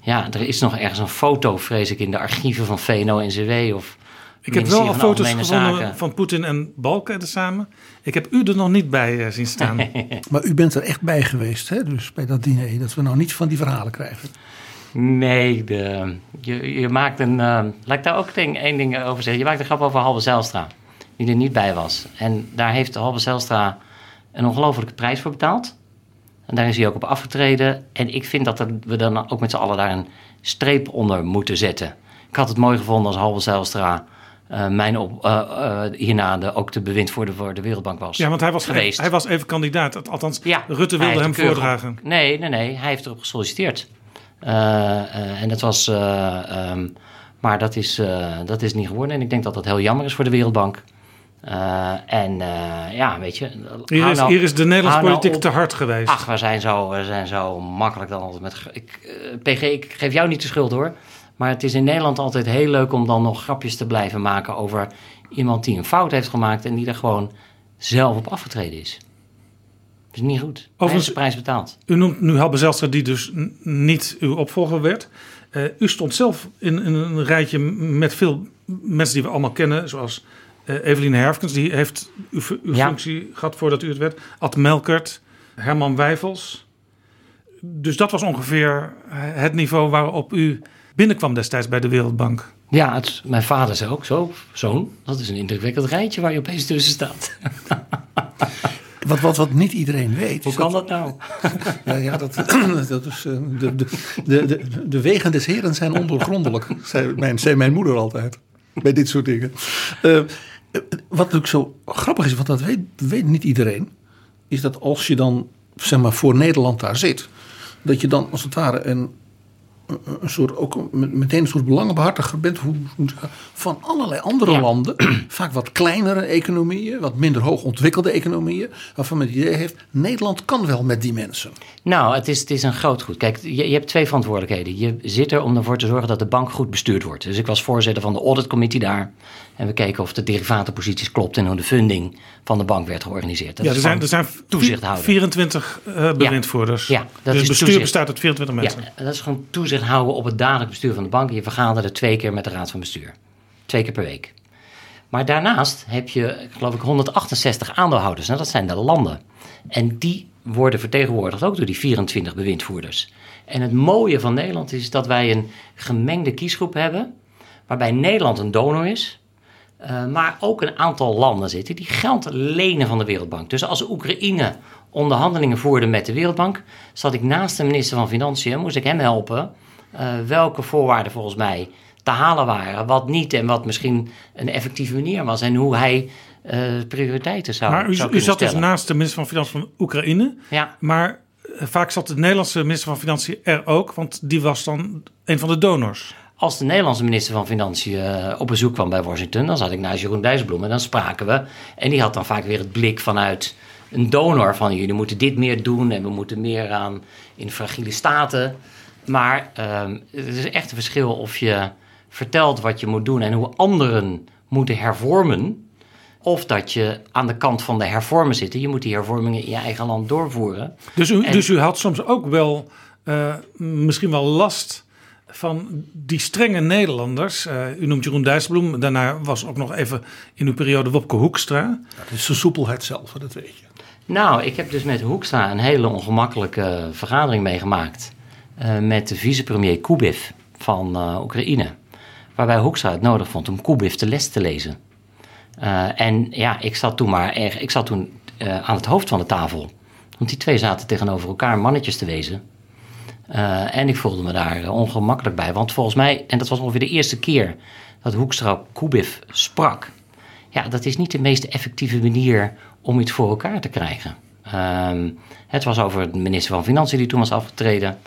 Ja, er is nog ergens een foto, vrees ik, in de archieven van VNO-NCW of Ik heb wel al foto's gevonden Zaken. van Poetin en Balken samen. Ik heb u er nog niet bij eh, zien staan. [laughs] Maar u bent er echt bij geweest, hè? Dus bij dat diner. Dat we nou niet van die verhalen krijgen. Nee, de, je, je maakt een. eh, laat ik daar ook ding, één ding over zeggen. Je maakt een grap over Halbe Zijlstra, die er niet bij was. En daar heeft Halbe Zijlstra een ongelofelijke prijs voor betaald. En daar is hij ook op afgetreden. En ik vind dat er- we dan ook met z'n allen daar een streep onder moeten zetten. Ik had het mooi gevonden als Halbe Zijlstra eh, mijn op, eh, eh, hierna de, ook de bewind voor de, Wereldbank was. Ja, want hij was, geweest. hij was even kandidaat. Althans, Ja, Rutte wilde hem voordragen. op- nee, nee, nee. Hij heeft erop gesolliciteerd. En dat was, eh, ehm, maar dat is, dat is niet geworden. En ik denk dat dat heel jammer is voor de Wereldbank. En ja, weet je. Hier is, nou- hier is de Nederlandse nou politiek te hard geweest. Ach, we zijn zo, we zijn zo makkelijk dan altijd met. Ik, PG, ik geef jou niet de schuld hoor. Maar het is in Nederland altijd heel leuk om dan nog grapjes te blijven maken over iemand die een fout heeft gemaakt en die er gewoon zelf op afgetreden is. Dat is niet goed. Overigens- de prijs betaald. U noemt nu Halbe Zijlstra, die dus niet uw opvolger werd. Eh, u stond zelf in, in een rijtje met veel mensen die we allemaal kennen, zoals eh Eveline Herfkens, die heeft uw, uw Ja. functie gehad voordat u het werd. Ad Melkert, Herman Wijfels. Dus dat was ongeveer het niveau waarop u binnenkwam destijds bij de Wereldbank. Ja, het, mijn vader zei ook zo, zoon, dat is een indrukwekkend rijtje waar je opeens tussen staat. [laughs] Wat, wat, wat niet iedereen weet. Hoe kan dat nou? [laughs] Ja, ja dat, [clears throat] dat is, eh, de, de, de, de, de wegen des heren zijn ondoorgrondelijk, zei mijn, zei mijn moeder altijd. Bij dit soort dingen. Eh, wat natuurlijk zo grappig is, want dat weet, weet niet iedereen, is dat als je dan zeg maar, voor Nederland daar zit, dat je dan als het ware een, een soort, ook een- meteen een soort belangenbehartiger bent hoe- van allerlei andere Ja. landen. [clears throat] Vaak wat kleinere economieën, wat minder hoog ontwikkelde economieën. Waarvan men het idee heeft, Nederland kan wel met die mensen. Nou, het is, het is een groot goed. Kijk, je, je hebt twee verantwoordelijkheden. Je zit er om ervoor te zorgen dat de bank goed bestuurd wordt. Dus ik was voorzitter van de auditcommittee daar. En we keken of de derivatenposities klopt en hoe de funding van de bank werd georganiseerd. Dat Ja, er zijn, er zijn toezichthouder. 24 eh, bewindvoerders. Ja, dat dus is het bestuur toezicht. bestaat uit 24 mensen. Ja, dat is gewoon toezicht houden op het dagelijks bestuur van de bank. Je vergaderde twee keer met de raad van bestuur. Twee keer per week. Maar daarnaast heb je, geloof ik, 168 aandeelhouders. Nou, dat zijn de landen. En die worden vertegenwoordigd ook door die 24 bewindvoerders. En het mooie van Nederland is dat wij een gemengde kiesgroep hebben. Waarbij Nederland een donor is. Eh, maar ook een aantal landen zitten die geld lenen van de Wereldbank. Dus als Oekraïne onderhandelingen voerde met de Wereldbank, zat ik naast de minister van Financiën moest ik hem helpen eh, welke voorwaarden volgens mij te halen waren, wat niet en wat misschien een effectieve manier was en hoe hij eh, prioriteiten zou, Maar u, zou u zat dus naast de minister van Financiën van Oekraïne. Ja. Maar vaak zat de Nederlandse minister van Financiën er ook, want die was dan een van de donors. Als de Nederlandse minister van Financiën eh, op bezoek kwam bij Washington, dan zat ik naast Jeroen Dijsselbloem en dan spraken we. En die had dan vaak weer het blik vanuit een donor van jullie moeten dit meer doen en we moeten meer aan in fragiele staten. Maar ehm, het is echt een verschil of je vertelt wat je moet doen en hoe anderen moeten hervormen. Of dat je aan de kant van de hervormen zit. Je moet die hervormingen in je eigen land doorvoeren. Dus u, En- dus u had soms ook wel eh, misschien wel last van die strenge Nederlanders. Eh, u noemt Jeroen Dijsselbloem. Daarna was ook nog even in uw periode Wopke Hoekstra. Dat is de soepelheid zelf, dat weet je. Nou, ik heb dus met Hoekstra een hele ongemakkelijke vergadering meegemaakt. eh, met de vicepremier Kubiv van eh, Oekraïne. Waarbij Hoekstra het nodig vond om Kubiv de les te lezen. Eh, en ja, ik zat toen maar erg, ik zat toen eh, aan het hoofd van de tafel. Want die twee zaten tegenover elkaar mannetjes te wezen. Eh, en ik voelde me daar eh, ongemakkelijk bij. Want volgens mij, en dat was ongeveer de eerste keer dat Hoekstra Kubiv sprak. Ja, dat is niet de meest effectieve manier om iets voor elkaar te krijgen. Ehm, het was over de minister van Financiën die toen was afgetreden.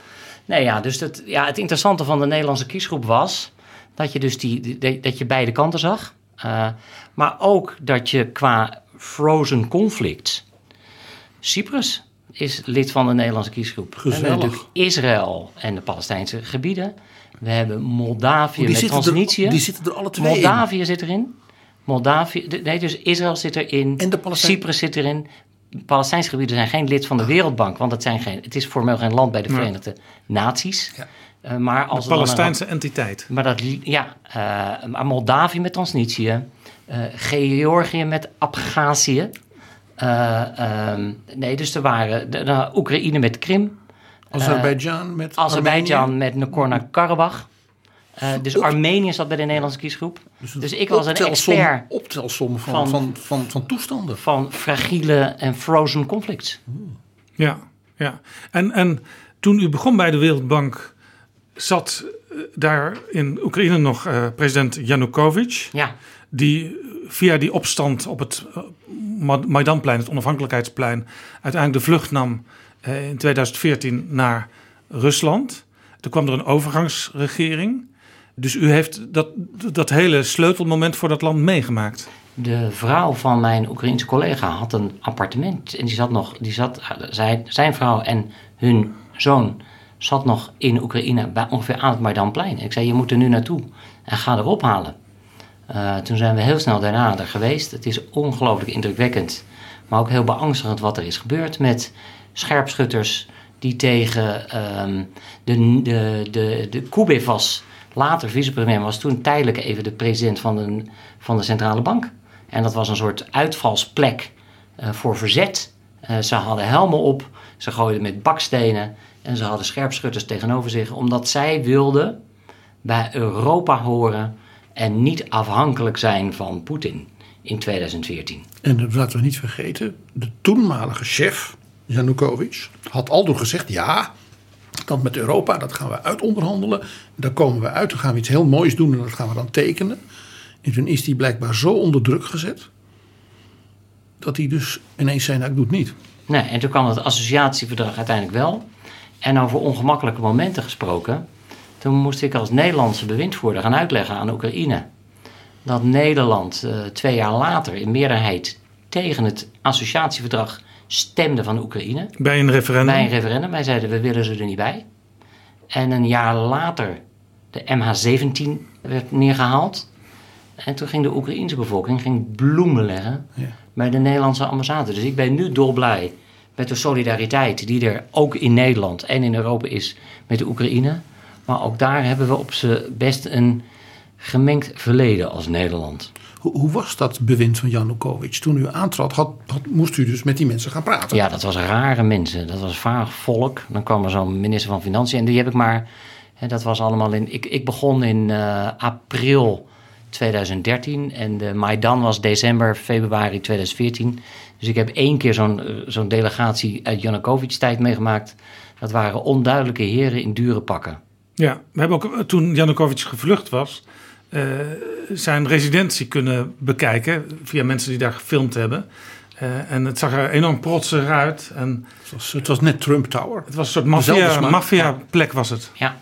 Nee, ja, dus dat, ja, het interessante van de Nederlandse kiesgroep was dat je dus die, dat je beide kanten zag. Eh, maar ook dat je qua frozen conflicts. Cyprus is lid van de Nederlandse kiesgroep. Gezellig. Israël en de Palestijnse gebieden. We hebben Moldavië Die met zitten, Transnistrië. er, die zitten er alle twee in. Moldavië zit erin. Moldavië, nee, dus Israël zit erin. En de Palestijn- Cyprus zit erin. Palestijnse gebieden zijn geen lid van de Wereldbank, want het, zijn geen, het is formeel geen land bij de. Verenigde Naties. Ja. Eh, maar als De een- Palestijnse entiteit. maar dat, ja, eh, maar Moldavië met Transnistrië, eh, Georgië met Abhazie. Eh, ehm, nee, dus er waren de, de Oekraïne met Krim, Azerbeidzjan met Azerbeidzjan Armenië. met Nagorno-Karabakh. Eh, dus Op- Armenië zat bij de Nederlandse kiesgroep. een Dus ik was een expert Optelsom van, van- van, van, van, toestanden. van fragiele en frozen conflicts. Ja, ja. En, en toen u begon bij de Wereldbank, zat eh, daar in Oekraïne nog eh, president Yanukovych. Ja, Die via die opstand op het eh, Ma- Maidanplein, het onafhankelijkheidsplein, uiteindelijk de vlucht nam eh, in 2014 naar Rusland. Toen kwam er een overgangsregering. Dus u heeft dat, dat hele sleutelmoment voor dat land meegemaakt. De vrouw van mijn Oekraïense collega had een appartement. En die zat nog, die zat, zij, zijn vrouw en hun zoon zat nog in Oekraïne bij ongeveer aan het Maidanplein. Ik zei, je moet er nu naartoe en ga erop halen. Uh, toen zijn we heel snel daarna er geweest. Het is ongelooflijk indrukwekkend, maar ook heel beangstigend wat er is gebeurd met scherpschutters die tegen um, de, de, de, de Kubevas, later vicepremier, was toen tijdelijk even de president van de, van de centrale bank. En dat was een soort uitvalsplek uh, voor verzet. Uh, ze hadden helmen op, ze gooiden met bakstenen en ze hadden scherpschutters tegenover zich, omdat zij wilden bij Europa horen en niet afhankelijk zijn van Poetin in 2014. En dat laten we niet vergeten, de toenmalige chef, Janukovic, had al door gezegd: ja, dat met Europa, dat gaan we uitonderhandelen. Daar komen we uit, dan gaan we iets heel moois doen en dat gaan we dan tekenen. En toen is hij blijkbaar zo onder druk gezet dat hij dus ineens zei: nou, ik doe het niet. Nee, en toen kwam het associatieverdrag uiteindelijk wel. En over ongemakkelijke momenten gesproken. Toen moest ik als Nederlandse bewindvoerder gaan uitleggen aan Oekraïne dat Nederland uh, twee jaar later in meerderheid tegen het associatieverdrag stemde van Oekraïne. Bij een referendum? Bij een referendum. Wij zeiden we willen ze er niet bij. En een jaar later de MH17 werd neergehaald. En toen ging de Oekraïense bevolking ging bloemen leggen ja. bij de Nederlandse ambassade. Dus ik ben nu dolblij met de solidariteit die er ook in Nederland en in Europa is met de Oekraïne. Maar ook daar hebben we op z'n best een gemengd verleden als Nederland. Hoe, hoe was dat bewind van Janukovic? Toen u aantrad, had, had, moest u dus met die mensen gaan praten? Ja, dat was rare mensen. Dat was vaag volk. Dan kwam er zo'n minister van Financiën. En die heb ik maar... Hè, dat was allemaal in... Ik, ik begon in uh, april 2013. En de Maidan was december, februari 2014. Dus ik heb één keer zo'n zo'n delegatie uit Janukovic-tijd meegemaakt. Dat waren onduidelijke heren in dure pakken. Ja, we hebben ook toen Janukovic gevlucht was, uh, zijn residentie kunnen bekijken via mensen die daar gefilmd hebben. Uh, en het zag er enorm protsig uit. En het, was, het was net Trump Tower. Het was een soort maffia, maffia plek was het. Ja.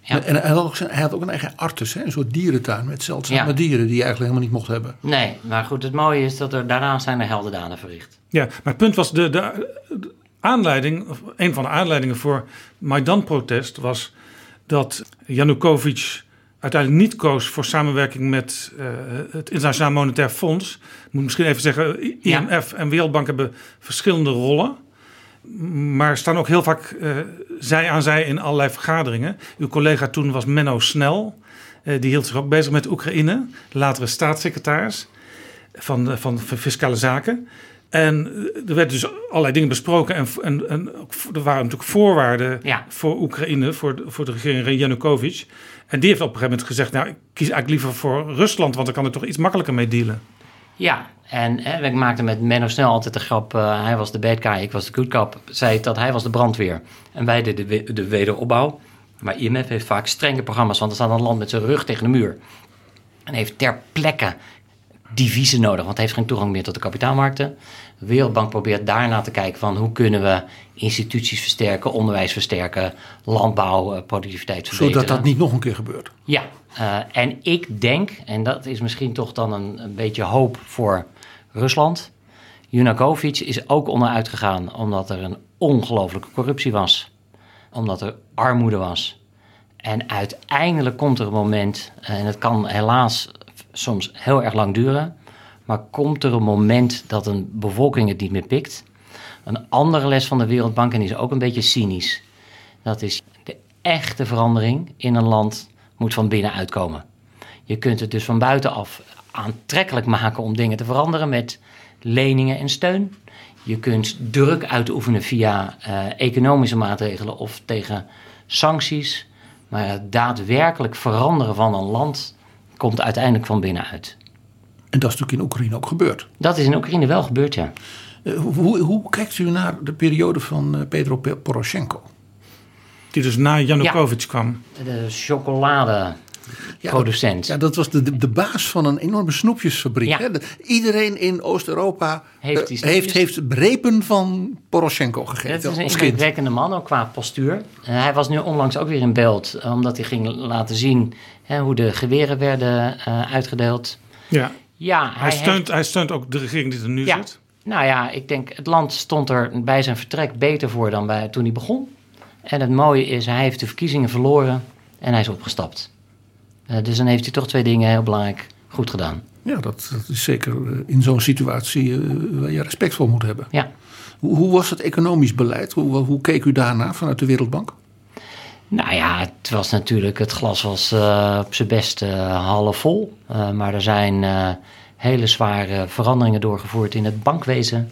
ja. En hij had, ook zijn, hij had ook een eigen artus, hè? een soort dierentuin met zeldzame ja. dieren die je eigenlijk helemaal niet mocht hebben. Nee, maar goed, het mooie is dat er daarna zijn er heldendaden verricht. Ja, maar het punt was, de, de, de aanleiding, of een van de aanleidingen voor Maidan-protest was dat Janukovic uiteindelijk niet koos voor samenwerking met uh, het Internationaal Monetair Fonds. Ik moet misschien even zeggen, IMF ja. en Wereldbank hebben verschillende rollen. Maar staan ook heel vaak uh, zij aan zij in allerlei vergaderingen. Uw collega toen was Menno Snel. Uh, die hield zich ook bezig met Oekraïne. Latere staatssecretaris van, van, van Fiscale Zaken. En er werden dus allerlei dingen besproken. En, en, en er waren natuurlijk voorwaarden ja. voor Oekraïne, voor de, voor de regering Janukovic. En die heeft op een gegeven moment gezegd: Nou, ik kies eigenlijk liever voor Rusland, want dan kan er toch iets makkelijker mee dealen. Ja, en hè, ik maakte met Menno Snel altijd de grap: uh, hij was de bad guy, ik was de good cop. Zei dat hij was de brandweer. En wij deden de, de wederopbouw. Maar IMF heeft vaak strenge programma's, want er staat een land met zijn rug tegen de muur. En heeft ter plekke diviezen nodig, want hij heeft geen toegang meer tot de kapitaalmarkten. De Wereldbank probeert daarna te kijken van hoe kunnen we instituties versterken, onderwijs versterken, landbouw, productiviteit verbeteren. Zodat dat niet nog een keer gebeurt. Ja, uh, en ik denk, en dat is misschien toch dan een, een beetje hoop voor Rusland. Junakovic is ook onderuit gegaan omdat er een ongelofelijke corruptie was. Omdat er armoede was. En uiteindelijk komt er een moment, en het kan helaas soms heel erg lang duren. Maar komt er een moment dat een bevolking het niet meer pikt? Een andere les van de Wereldbank, en die is ook een beetje cynisch. Dat is de echte verandering in een land moet van binnenuit komen. Je kunt het dus van buitenaf aantrekkelijk maken om dingen te veranderen met leningen en steun. Je kunt druk uitoefenen via uh, economische maatregelen of tegen sancties. Maar het daadwerkelijk veranderen van een land komt uiteindelijk van binnenuit. En dat is natuurlijk in Oekraïne ook gebeurd. Dat is in Oekraïne wel gebeurd, ja. Uh, hoe, hoe, kijkt u naar de periode van uh, Pedro Poroshenko? Die dus na Janukovic ja. kwam. De chocolade Ja, producent. Ja, dat was de, de, de baas van een enorme snoepjesfabriek. Ja. Hè? De- Iedereen in Oost-Europa Heeft eh, die snoepjes. heeft, heeft repen van Poroshenko gegeten Het is een indrukwekkende man, ook qua postuur. En hij was nu onlangs ook weer in beeld, eh, omdat hij ging laten zien hè, hoe de geweren werden eh, uitgedeeld. Ja. Ja, Hij, steunt, heeft- hij steunt ook de regering die er nu Ja. zit. Nou ja, ik denk het land stond er bij zijn vertrek beter voor dan bij, toen hij begon. En het mooie is, hij heeft de verkiezingen verloren en hij is opgestapt. Eh, dus dan heeft hij toch twee dingen heel belangrijk goed gedaan. Ja, dat, dat is zeker eh, in zo'n situatie eh, waar je respect voor moet hebben. Ja. Hoe, hoe was het economisch beleid? Hoe, hoe keek u daarna vanuit de Wereldbank? Nou ja, het was natuurlijk, het glas was eh, op zijn best eh, half vol. Eh, maar er zijn hele zware veranderingen doorgevoerd in het bankwezen.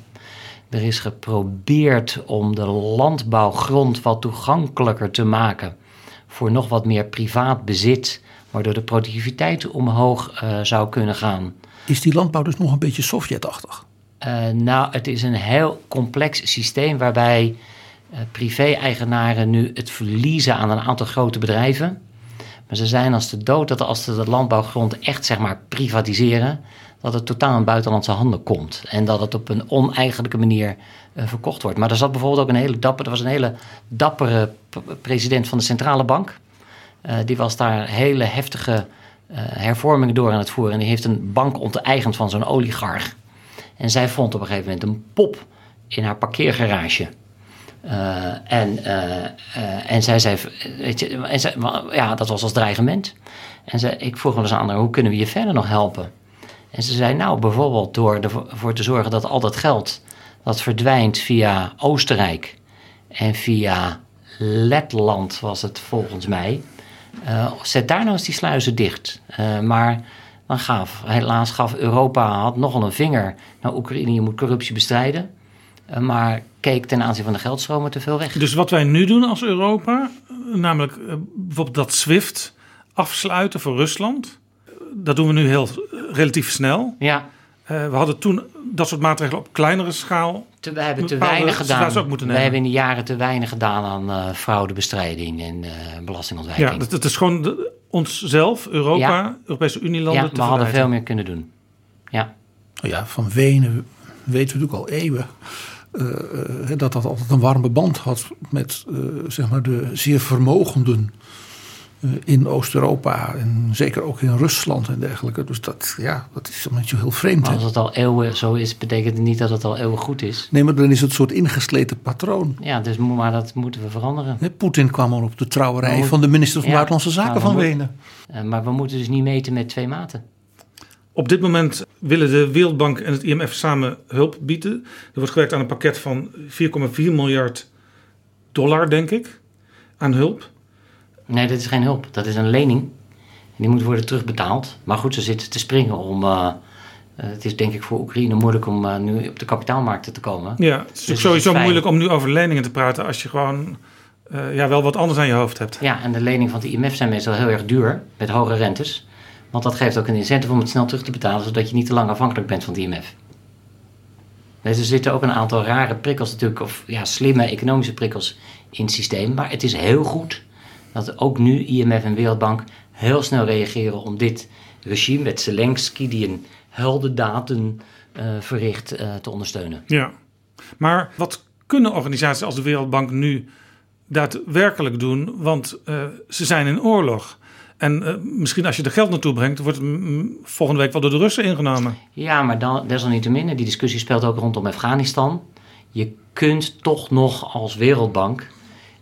Er is geprobeerd om de landbouwgrond wat toegankelijker te maken voor nog wat meer privaat bezit, waardoor de productiviteit omhoog zou kunnen gaan. Is die landbouw dus nog een beetje Sovjetachtig? Nou, het is een heel complex systeem waarbij privé-eigenaren nu het verliezen aan een aantal grote bedrijven. Maar ze zijn als de dood dat als ze de landbouwgrond echt zeg maar privatiseren, dat het totaal in buitenlandse handen komt. En dat het op een oneigenlijke manier eh, verkocht wordt. Maar er zat bijvoorbeeld ook een hele dapper, er was een hele dappere president van de centrale bank. Eh, die was daar hele heftige eh, hervormingen door aan het voeren. En die heeft een bank onteigend van zo'n oligarch. En zij vond op een gegeven moment een pop in haar parkeergarage. Eh, en, eh, eh, en zij zei, weet je, en ja, dat was als dreigement. En zij, ik vroeg wel eens aan hoe kunnen we je verder nog helpen? En ze zei, nou, bijvoorbeeld door ervoor te zorgen dat al dat geld dat verdwijnt via Oostenrijk en via Letland was het volgens mij. zet daar nou eens die sluizen dicht. Maar dan gaf, helaas gaf Europa had nogal een vinger naar Oekraïne. Je moet corruptie bestrijden. Eh, maar keek ten aanzien van de geldstromen te veel weg. Dus wat wij nu doen als Europa, eh, namelijk eh, bijvoorbeeld dat SWIFT afsluiten voor Rusland, dat doen we nu heel relatief snel. Ja, Eh, we hadden toen dat soort maatregelen op kleinere schaal. te, we hebben te weinig gedaan. ook moeten We hebben in de jaren te weinig gedaan aan eh, fraudebestrijding en eh, belastingontwijking. Ja, dat, dat is gewoon de, onszelf, Europa, Ja. Europese Ja, Unielanden we te hadden veel meer kunnen doen. Ja, Nou ja, van Wenen weten we natuurlijk al eeuwen. Eh, eh, dat dat altijd een warme band had met eh, zeg maar de zeer vermogenden in Oost-Europa. En zeker ook in Rusland en dergelijke. Dus dat, ja, dat is een beetje heel vreemd. maar als het al eeuwen zo is, betekent het niet dat het al eeuwen goed is. Nee, maar dan is het een soort ingesleten patroon. Ja, dus, maar dat moeten we veranderen. Poetin kwam al op de trouwerij van de minister van ja, Buitenlandse Zaken van Wenen. Maar we moeten dus niet meten met twee maten. Op dit moment willen de Wereldbank en het IMF samen hulp bieden. Er wordt gewerkt aan een pakket van 4,4 miljard dollar, denk ik, aan hulp. Nee, dat is geen hulp. Dat is een lening. Die moet worden terugbetaald. Maar goed, ze zitten te springen om... eh, eh, het is denk ik voor Oekraïne moeilijk om eh, nu op de kapitaalmarkten te komen. Ja, het is Dus het sowieso is fijn. moeilijk om nu over leningen te praten als je gewoon ja, wel wat anders aan je hoofd hebt. Ja, en de leningen van het IMF zijn meestal heel erg duur, met hoge rentes. Want dat geeft ook een incentive om het snel terug te betalen, zodat je niet te lang afhankelijk bent van het IMF. Dus er zitten ook een aantal rare prikkels natuurlijk, of ja, slimme economische prikkels in het systeem. Maar het is heel goed dat ook nu IMF en Wereldbank heel snel reageren om dit regime met Zelensky, die een heldendaden eh verricht, eh, te ondersteunen. Ja. Maar wat kunnen organisaties als de Wereldbank nu daadwerkelijk doen? Want eh, ze zijn in oorlog. En eh, misschien als je er geld naartoe brengt, wordt het volgende week wel door de Russen ingenomen. Ja, maar dan, desalniettemin, die discussie speelt ook rondom Afghanistan. Je kunt toch nog als Wereldbank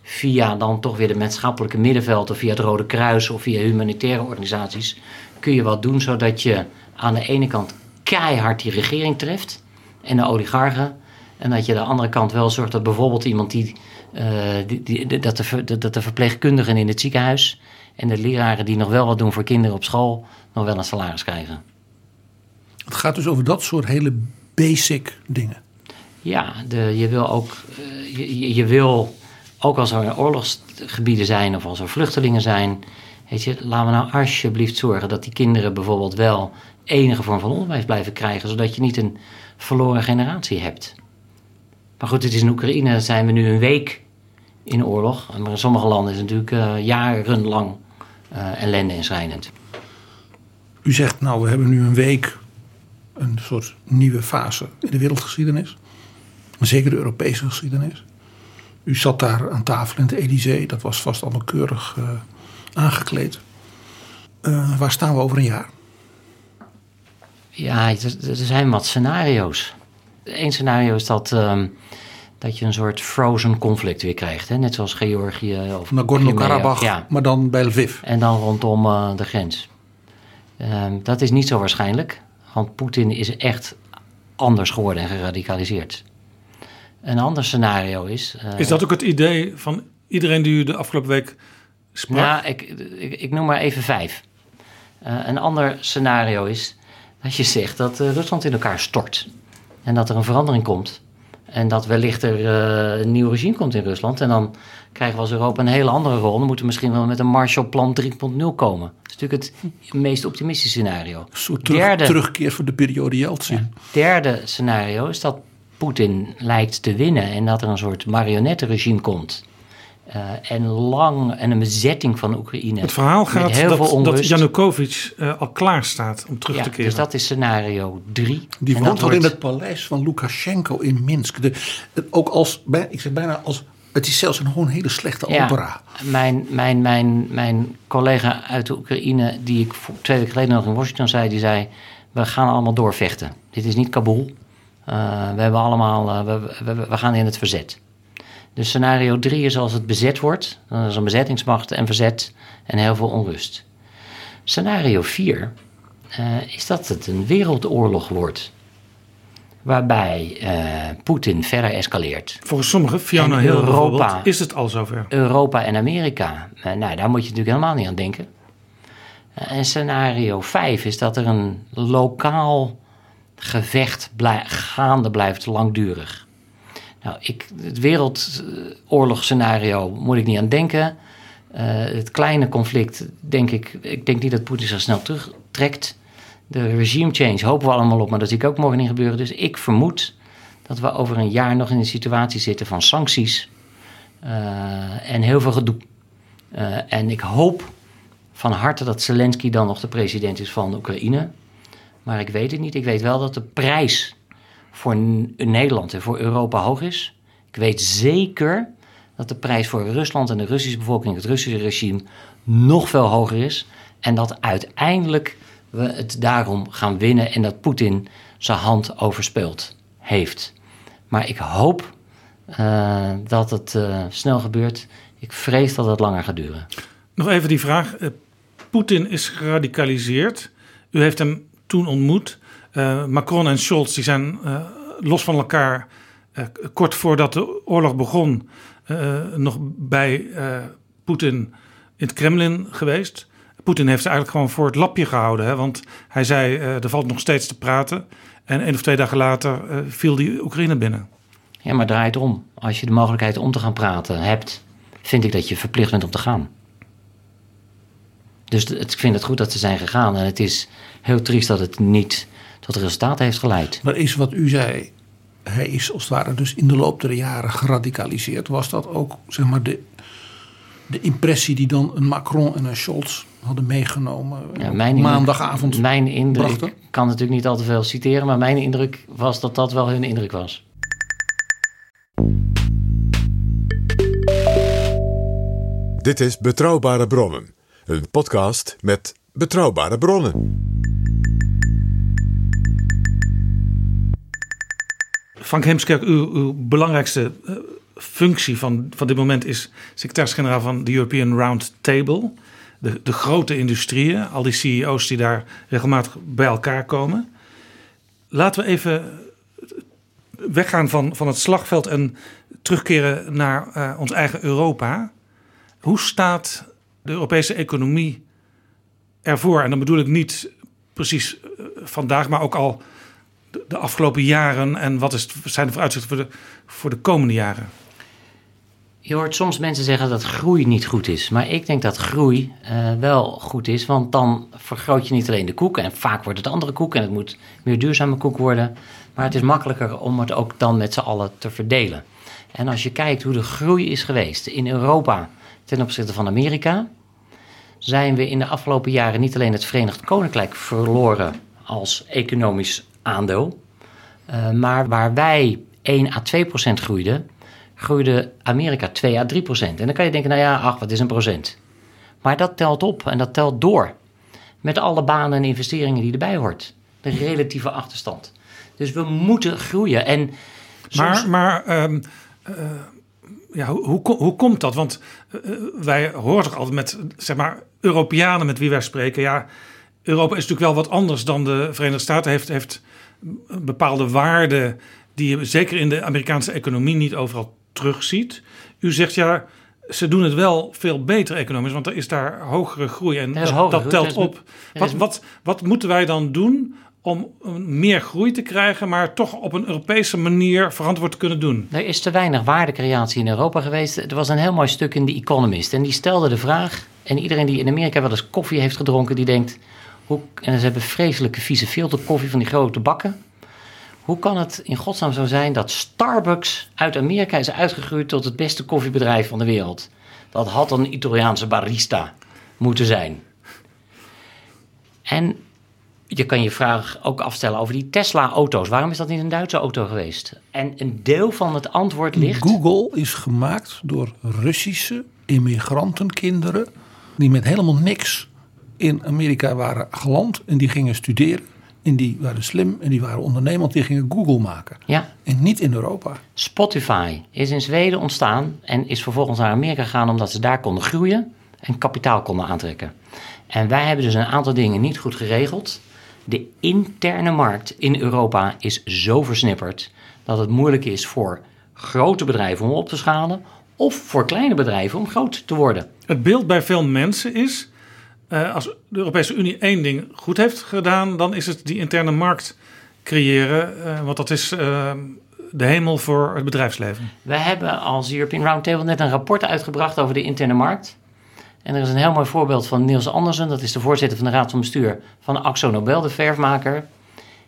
via dan toch weer de maatschappelijke middenveld of via het Rode Kruis of via humanitaire organisaties kun je wat doen zodat je aan de ene kant keihard die regering treft en de oligarchen en dat je aan de andere kant wel zorgt dat bijvoorbeeld iemand die, eh, die, dat, de, dat de verpleegkundigen in het ziekenhuis en de leraren die nog wel wat doen voor kinderen op school nog wel een salaris krijgen. Het gaat dus over dat soort hele basic dingen. Ja, de, je wil ook, eh, je- je, wil ook als er oorlogsgebieden zijn of als er vluchtelingen zijn, weet je, laten we nou alsjeblieft zorgen dat die kinderen bijvoorbeeld wel enige vorm van onderwijs blijven krijgen, zodat je niet een verloren generatie hebt. Maar goed, het is in Oekraïne zijn we nu een week in oorlog, maar in sommige landen is het natuurlijk eh, jarenlang ellende en schrijnend. U zegt, nou, we hebben nu een week een soort nieuwe fase in de wereldgeschiedenis. Zeker de Europese geschiedenis. U zat daar aan tafel in het Elysée. Dat was vast allemaal keurig uh, aangekleed. Uh, waar staan we over een jaar? Ja, er, er zijn wat scenario's. Eén scenario is dat, um, dat je een soort frozen conflict weer krijgt. Hè? Net zoals Georgië of Nagorno-Karabakh, ja. maar dan bij Lviv. En dan rondom uh, de grens. Um, dat is niet zo waarschijnlijk. Want Poetin is echt anders geworden en geradicaliseerd. Een ander scenario is... Uh, is dat ook het idee van iedereen die u de afgelopen week sprak? Ja, ik, ik, ik noem maar even vijf. Uh, een ander scenario is dat je zegt dat uh, Rusland in elkaar stort. En dat er een verandering komt. En dat wellicht er uh, een nieuw regime komt in Rusland. En dan krijgen we als Europa een hele andere rol. Dan moeten we misschien wel met een Marshallplan 3.0 komen. Dat is natuurlijk het meest optimistische scenario. Een soort terug, derde, terugkeer voor de periode Yeltsin. Ja, derde scenario is dat Poetin lijkt te winnen. En dat er een soort marionettenregime komt. Uh, en lang en een bezetting van Oekraïne. Het verhaal gaat heel dat, veel dat Janukovic uh, al klaar staat om terug ja, te keren. Dus dat is scenario 3. Die woont al wordt... in het paleis van Lukashenko in Minsk. De, ook als, ik zeg bijna als, het is zelfs een gewoon hele slechte ja, opera. Mijn, mijn, mijn, mijn collega uit de Oekraïne, die ik twee weken geleden nog in Washington zei, die zei: We gaan allemaal doorvechten. Dit is niet Kabul. Uh, we hebben allemaal, we, we, we gaan in het verzet. Dus scenario 3 is als het bezet wordt. Dan is een bezettingsmacht en verzet en heel veel onrust. Scenario 4 uh, is dat het een wereldoorlog wordt. Waarbij uh, Poetin verder escaleert. Volgens sommigen, Fiona Hill Europa, is het al zover. Europa en Amerika. Uh, nou, daar moet je natuurlijk helemaal niet aan denken. en scenario 5 is dat er een lokaal gevecht blij, gaande blijft langdurig. Nou, ik, het wereldoorlogsscenario moet ik niet aan denken. Uh, het kleine conflict, denk ik, ik denk niet dat Poetin zich snel terugtrekt. De regime change hopen we allemaal op, maar dat zie ik ook morgen niet gebeuren. Dus ik vermoed dat we over een jaar nog in een situatie zitten van sancties uh, en heel veel gedoe. Uh, en ik hoop van harte dat Zelensky dan nog de president is van Oekraïne. Maar ik weet het niet. Ik weet wel dat de prijs voor Nederland en voor Europa hoog is. Ik weet zeker dat de prijs voor Rusland en de Russische bevolking, het Russische regime, nog veel hoger is. En dat uiteindelijk we het daarom gaan winnen en dat Poetin zijn hand overspeeld heeft. Maar ik hoop uh, dat het uh, snel gebeurt. Ik vrees dat het langer gaat duren. Nog even die vraag. Uh, Poetin is geradicaliseerd. U heeft hem toen ontmoet. Uh, Macron en Scholz die zijn uh, los van elkaar uh, kort voordat de oorlog begon nog bij Poetin in het Kremlin geweest. Poetin heeft ze eigenlijk gewoon voor het lapje gehouden. Hè? Want hij zei, er valt nog steeds te praten. En één of twee dagen later viel die Oekraïne binnen. Ja, maar draait om. Als je de mogelijkheid om te gaan praten hebt, vind ik dat je verplicht bent om te gaan. Dus ik vind het goed dat ze zijn gegaan. En het is heel triest dat het niet tot resultaten heeft geleid. Maar is wat u zei, hij is als het ware dus in de loop der jaren geradicaliseerd. Was dat ook zeg maar de, de impressie die dan een Macron en een Scholz hadden meegenomen ja, mijn maandagavond Mijn indruk, brachten? ik kan natuurlijk niet al te veel citeren, maar mijn indruk was dat dat wel hun indruk was. Dit is Betrouwbare Bronnen, een podcast met betrouwbare bronnen. Frank Heemskerk, uw, belangrijkste uh, functie van, van dit moment is secretaris-generaal van de European Round Table. De, de grote industrieën, al die CEO's die daar regelmatig bij elkaar komen. Laten we even weggaan van, van het slagveld en terugkeren naar uh, ons eigen Europa. Hoe staat de Europese economie ervoor? En dan bedoel ik niet precies uh, vandaag, maar ook al de, afgelopen jaren en wat is, zijn de vooruitzichten voor de, voor de komende jaren? Je hoort soms mensen zeggen dat groei niet goed is. Maar ik denk dat groei uh, wel goed is. Want dan vergroot je niet alleen de koek. En vaak wordt het andere koek. En het moet meer duurzame koek worden. Maar het is makkelijker om het ook dan met z'n allen te verdelen. En als je kijkt hoe de groei is geweest in Europa ten opzichte van Amerika. zijn we in de afgelopen jaren niet alleen het Verenigd Koninkrijk verloren als economisch aandeel, uh, maar waar wij 1 à 2 procent groeiden, groeide Amerika 2 à 3 procent. En dan kan je denken, nou ja, ach, wat is een procent? Maar dat telt op en dat telt door. Met alle banen en investeringen die erbij hoort. De relatieve achterstand. Dus we moeten groeien. En maar maar um, uh, ja, hoe, hoe, hoe, komt dat? Want uh, wij horen toch altijd met zeg maar, Europeanen met wie wij spreken. Ja, Europa is natuurlijk wel wat anders dan de Verenigde Staten. Heeft, heeft bepaalde waarden die je zeker in de Amerikaanse economie niet overal terugziet. U zegt ja, ze doen het wel veel beter economisch, want er is daar hogere groei en dat, dat, telt op. Wat, wat, wat moeten wij dan doen om meer groei te krijgen, maar toch op een Europese manier verantwoord te kunnen doen? Er is te weinig waardecreatie in Europa geweest. Er was een heel mooi stuk in The Economist en die stelde de vraag, en iedereen die in Amerika wel eens koffie heeft gedronken, die denkt, hoe, en ze hebben vreselijke vieze filterkoffie van die grote bakken. Hoe kan het in godsnaam zo zijn dat Starbucks uit Amerika is uitgegroeid tot het beste koffiebedrijf van de wereld? Dat had een Italiaanse barista moeten zijn. En je kan je vraag ook afstellen over die Tesla-auto's. Waarom is dat niet een Duitse auto geweest? En een deel van het antwoord ligt. Google is gemaakt door Russische immigrantenkinderen. die met helemaal niks in Amerika waren geland en die gingen studeren. En die waren slim en die waren ondernemend. Die gingen Google maken. Ja. En niet in Europa. Spotify is in Zweden ontstaan en is vervolgens naar Amerika gegaan omdat ze daar konden groeien en kapitaal konden aantrekken. En wij hebben dus een aantal dingen niet goed geregeld. De interne markt in Europa is zo versnipperd dat het moeilijk is voor grote bedrijven om op te schalen of voor kleine bedrijven om groot te worden. Het beeld bij veel mensen is uh, als de Europese Unie één ding goed heeft gedaan, dan is het die interne markt creëren. Uh, want dat is uh, de hemel voor het bedrijfsleven. Wij hebben als European Roundtable net een rapport uitgebracht over de interne markt. En er is een heel mooi voorbeeld van Niels Andersen, dat is de voorzitter van de Raad van Bestuur van Axo Nobel, de verfmaker.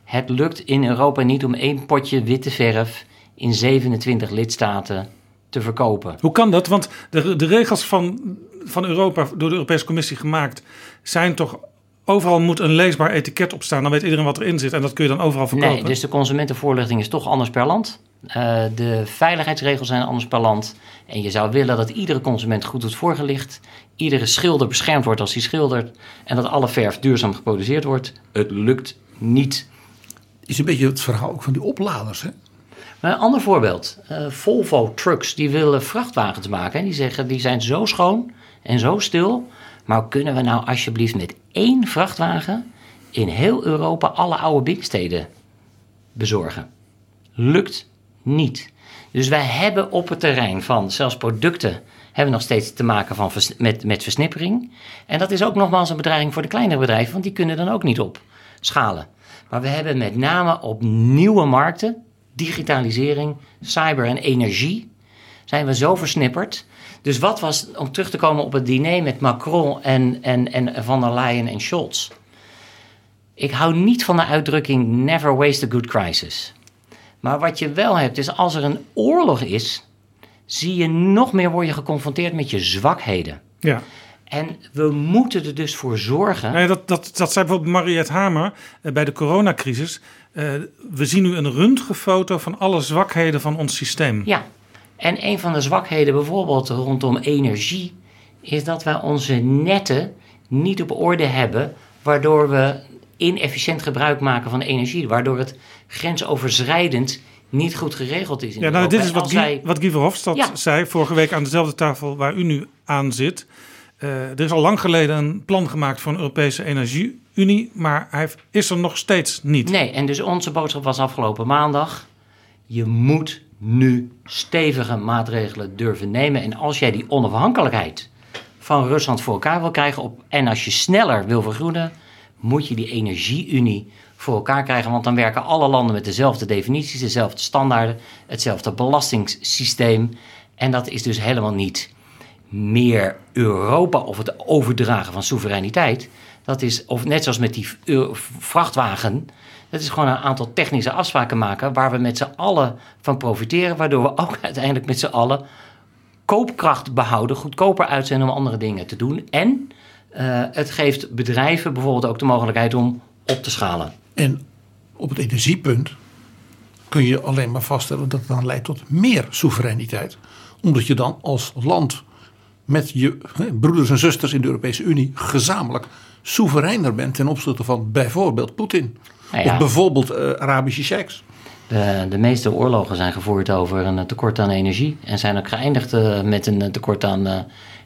Het lukt in Europa niet om één potje witte verf in 27 lidstaten te verkopen. Hoe kan dat? Want de, de regels van, van Europa door de Europese Commissie gemaakt zijn toch overal moet een leesbaar etiket op staan. Dan weet iedereen wat erin zit en dat kun je dan overal verkopen. Nee, dus de consumentenvoorlichting is toch anders per land. Uh, de veiligheidsregels zijn anders per land. En je zou willen dat iedere consument goed wordt voorgelicht. Iedere schilder beschermd wordt als hij schildert. En dat alle verf duurzaam geproduceerd wordt. Het lukt niet. Is een beetje het verhaal ook van die opladers, hè? een ander voorbeeld. Uh, Volvo Trucks, die willen vrachtwagens maken. En die zeggen, die zijn zo schoon en zo stil. Maar kunnen we nou alsjeblieft met één vrachtwagen in heel Europa alle oude binnensteden bezorgen? Lukt niet. Dus wij hebben op het terrein van zelfs producten hebben nog steeds te maken van met, met versnippering. En dat is ook nogmaals een bedreiging voor de kleinere bedrijven, want die kunnen dan ook niet op schalen. Maar we hebben met name op nieuwe markten, digitalisering, cyber en energie, zijn we zo versnipperd. Dus wat was, om terug te komen op het diner met Macron en, en, en Van der Leyen en Scholz. Ik hou niet van de uitdrukking never waste a good crisis. Maar wat je wel hebt, is als er een oorlog is, zie je nog meer worden geconfronteerd met je zwakheden. Ja. En we moeten er dus voor zorgen. Nee, dat, dat, dat zei bijvoorbeeld Mariette Hamer eh, bij de coronacrisis. Uh, we zien nu een röntgenfoto van alle zwakheden van ons systeem. Ja, en een van de zwakheden bijvoorbeeld rondom energie is dat wij onze netten niet op orde hebben, waardoor we inefficiënt gebruik maken van energie, waardoor het grensoverschrijdend niet goed geregeld is. In ja, nou, dit is wat, Guy, wat Guy Verhofstadt zei vorige week aan dezelfde tafel waar u nu aan zit. Uh, er is al lang geleden een plan gemaakt voor een Europese energieunie, maar hij is er nog steeds niet. Nee, en dus onze boodschap was afgelopen maandag: je moet nu stevige maatregelen durven nemen. En als jij die onafhankelijkheid van Rusland voor elkaar wil krijgen, op, en als je sneller wil vergroenen, moet je die energieunie voor elkaar krijgen. Want dan werken alle landen met dezelfde definities, dezelfde standaarden, hetzelfde belastingssysteem. En dat is dus helemaal niet meer Europa of het overdragen van soevereiniteit. Dat is, of net zoals met die vrachtwagen, dat is gewoon een aantal technische afspraken maken waar we met z'n allen van profiteren, waardoor we ook [laughs] uiteindelijk met z'n allen koopkracht behouden, goedkoper uit zijn om andere dingen te doen en Eh, het geeft bedrijven bijvoorbeeld ook de mogelijkheid om op te schalen. En op het energiepunt kun je alleen maar vaststellen dat het dan leidt tot meer soevereiniteit. Omdat je dan als land met je broeders en zusters in de Europese Unie gezamenlijk soevereiner bent ten opzichte van bijvoorbeeld Poetin. Nou ja. Of bijvoorbeeld eh, Arabische sheiks. De, de meeste oorlogen zijn gevoerd over een tekort aan energie. En zijn ook geëindigd eh, met een tekort aan eh,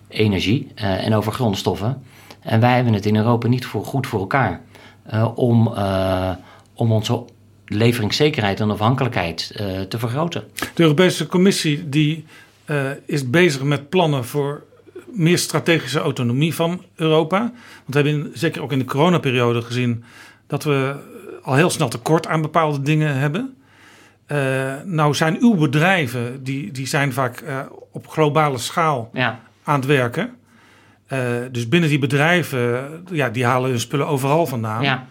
energie eh, en over grondstoffen. En wij hebben het in Europa niet voor, goed voor elkaar. eh, om, eh, om onze leveringszekerheid en afhankelijkheid eh, te vergroten. De Europese Commissie die, eh, is bezig met plannen voor meer strategische autonomie van Europa. Want we hebben in- zeker ook in de coronaperiode gezien dat we al heel snel tekort aan bepaalde dingen hebben. Eh, nou zijn uw bedrijven, die, die zijn vaak eh, op globale schaal Ja. aan het werken. Eh, dus binnen die bedrijven, ja, die halen hun spullen overal vandaan. Ja.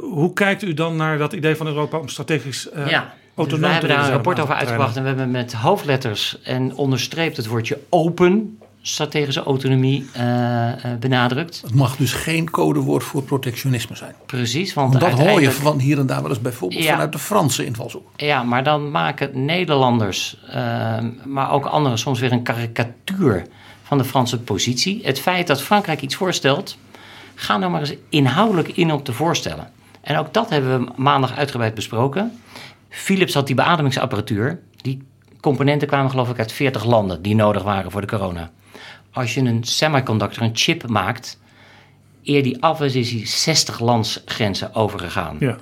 Hoe kijkt u dan naar dat idee van Europa om strategisch ja. Dus autonoom wij hebben te daar een rapport over uitgebracht en we hebben met hoofdletters en onderstreept het woordje open strategische autonomie eh, eh, benadrukt. Het mag dus geen codewoord voor protectionisme zijn. Precies, want Want dat hoor je van hier en daar wel eens bijvoorbeeld Ja. vanuit de Franse invalshoek. Ja, maar dan maken Nederlanders, ehm, maar ook anderen soms weer een karikatuur van de Franse positie. Het feit dat Frankrijk iets voorstelt, ga nou maar eens inhoudelijk in op de voorstellen. En ook dat hebben we maandag uitgebreid besproken. Philips had die beademingsapparatuur. Die componenten kwamen geloof ik uit 40 landen die nodig waren voor de corona. Als je een semiconductor, een chip maakt, eer die af is, is die 60 landsgrenzen overgegaan. Ja.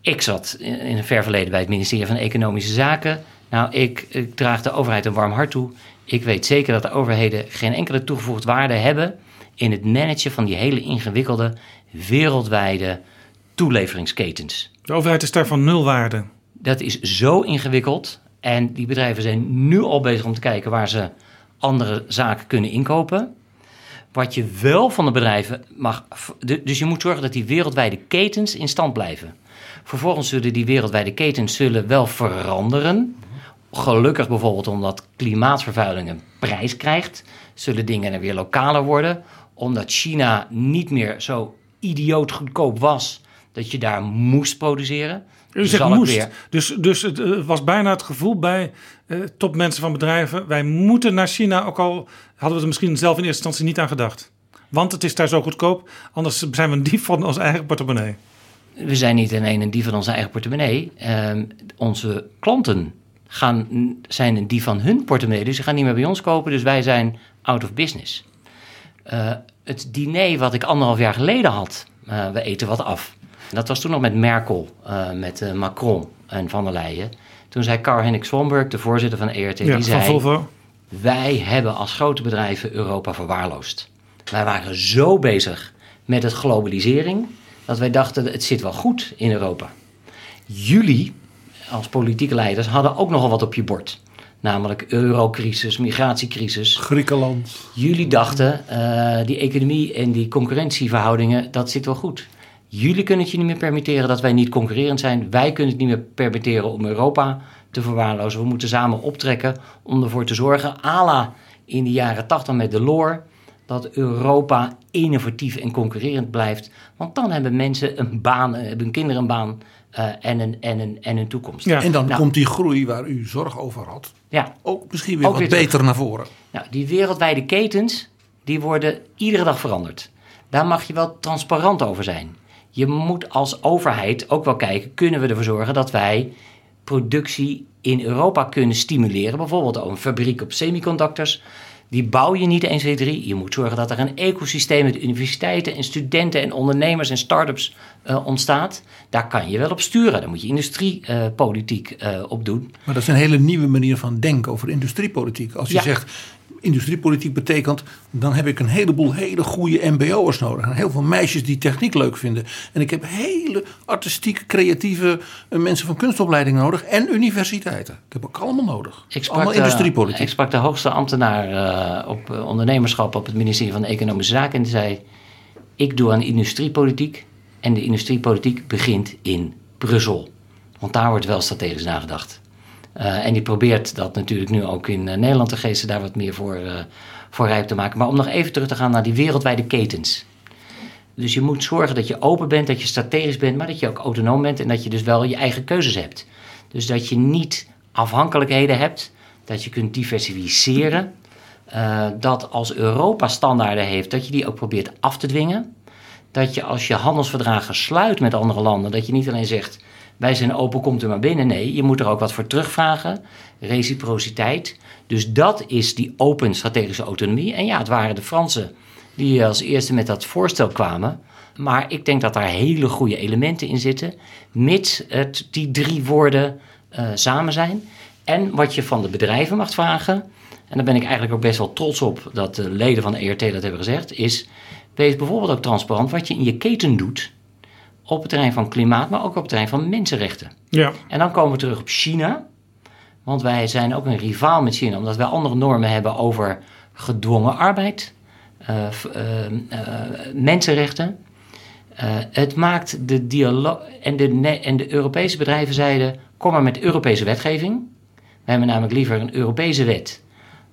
Ik zat in het ver verleden bij het ministerie van Economische Zaken. Nou, ik, ik draag de overheid een warm hart toe. Ik weet zeker dat de overheden geen enkele toegevoegde waarde hebben in het managen van die hele ingewikkelde wereldwijde toeleveringsketens. De overheid is daar van nul waarde. Dat is zo ingewikkeld. En die bedrijven zijn nu al bezig om te kijken waar ze andere zaken kunnen inkopen. Wat je wel van de bedrijven mag. Dus je moet zorgen dat die wereldwijde ketens in stand blijven. Vervolgens zullen die wereldwijde ketens zullen wel veranderen. Gelukkig bijvoorbeeld omdat klimaatvervuiling een prijs krijgt, zullen dingen er weer lokaler worden. Omdat China niet meer zo idioot goedkoop was dat je daar moest produceren. U Dus zegt moest. weer- Dus, dus het eh, was bijna het gevoel bij eh, topmensen van bedrijven... wij moeten naar China, ook al hadden we er misschien zelf in eerste instantie niet aan gedacht. Want het is daar zo goedkoop, anders zijn we een dief van onze eigen portemonnee. We zijn niet alleen een dief van onze eigen portemonnee. Ehm, onze klanten gaan, zijn een dief van hun portemonnee. Dus ze gaan niet meer bij ons kopen. Dus wij zijn out of business. Eh, het diner wat ik anderhalf jaar geleden had, we eten wat af. Dat was toen nog met Merkel, eh, met eh, Macron en Van der Leyen. Toen zei Karl-Henrik Swanberg, de voorzitter van ERT, Ja, die zei... Volvo. Wij hebben als grote bedrijven Europa verwaarloosd. Wij waren zo bezig met het globalisering dat wij dachten het zit wel goed in Europa. Jullie als politieke leiders hadden ook nogal wat op je bord. Namelijk eurocrisis, migratiecrisis. Griekenland. Jullie dachten eh, die economie en die concurrentieverhoudingen, dat zit wel goed. Jullie kunnen het je niet meer permitteren dat wij niet concurrerend zijn. Wij kunnen het niet meer permitteren om Europa te verwaarlozen. We moeten samen optrekken om ervoor te zorgen, à la in de jaren 80 met Delors, dat Europa innovatief en concurrerend blijft. Want dan hebben mensen een baan, eh, hebben hun kinderen een baan eh, en, een, en, een, en een toekomst. Ja. En dan Nou. komt die groei waar u zorg over had Ja, ook misschien weer Ook wat weer terug. beter naar voren. Nou, die wereldwijde ketens, die worden iedere dag veranderd. Daar mag je wel transparant over zijn. Je moet als overheid ook wel kijken, kunnen we ervoor zorgen dat wij productie in Europa kunnen stimuleren? Bijvoorbeeld ook een fabriek op semiconductors. Die bouw je niet 1, 2, 3. Je moet zorgen dat er een ecosysteem met universiteiten en studenten en ondernemers en start-ups eh, ontstaat. Daar kan je wel op sturen. Daar moet je industriepolitiek eh, op doen. Maar dat is een hele nieuwe manier van denken over industriepolitiek. Als je Ja. zegt industriepolitiek betekent, dan heb ik een heleboel hele goede mbo'ers nodig. En heel veel meisjes die techniek leuk vinden. En ik heb hele artistiek creatieve eh, mensen van kunstopleiding nodig. En universiteiten. Ik heb ook allemaal nodig. Ik sprak, allemaal industriepolitiek. ik sprak de hoogste ambtenaar eh, op eh, ondernemerschap op het ministerie van Economische Zaken. En die zei, ik doe aan industriepolitiek. En de industriepolitiek begint in Brussel. Want daar wordt wel strategisch nagedacht. Eh, en die probeert dat natuurlijk nu ook in eh, Nederland te geesten, daar wat meer voor, eh, voor rijp te maken. Maar om nog even terug te gaan naar die wereldwijde ketens. Dus je moet zorgen dat je open bent, dat je strategisch bent, maar dat je ook autonoom bent en dat je dus wel je eigen keuzes hebt. Dus dat je niet afhankelijkheden hebt, dat je kunt diversificeren. Dat als Europa standaarden heeft, dat je die ook probeert af te dwingen. Dat je als je handelsverdragen sluit met andere landen, dat je niet alleen zegt wij zijn open, komt er maar binnen. Nee, je moet er ook wat voor terugvragen. Reciprociteit. Dus dat is die open strategische autonomie. En ja, het waren de Fransen die als eerste met dat voorstel kwamen. Maar ik denk dat daar hele goede elementen in zitten, mits het die drie woorden uh, samen zijn. En wat je van de bedrijven mag vragen, en daar ben ik eigenlijk ook best wel trots op dat de leden van de ERT dat hebben gezegd, is wees bijvoorbeeld ook transparant wat je in je keten doet op het terrein van klimaat, maar ook op het terrein van mensenrechten. Ja. En dan komen we terug op China, want wij zijn ook een rivaal met China, omdat wij andere normen hebben over gedwongen arbeid, uh, uh, mensenrechten. het maakt de dialoog. En de, en de Europese bedrijven zeiden: kom maar met Europese wetgeving. We hebben namelijk liever een Europese wet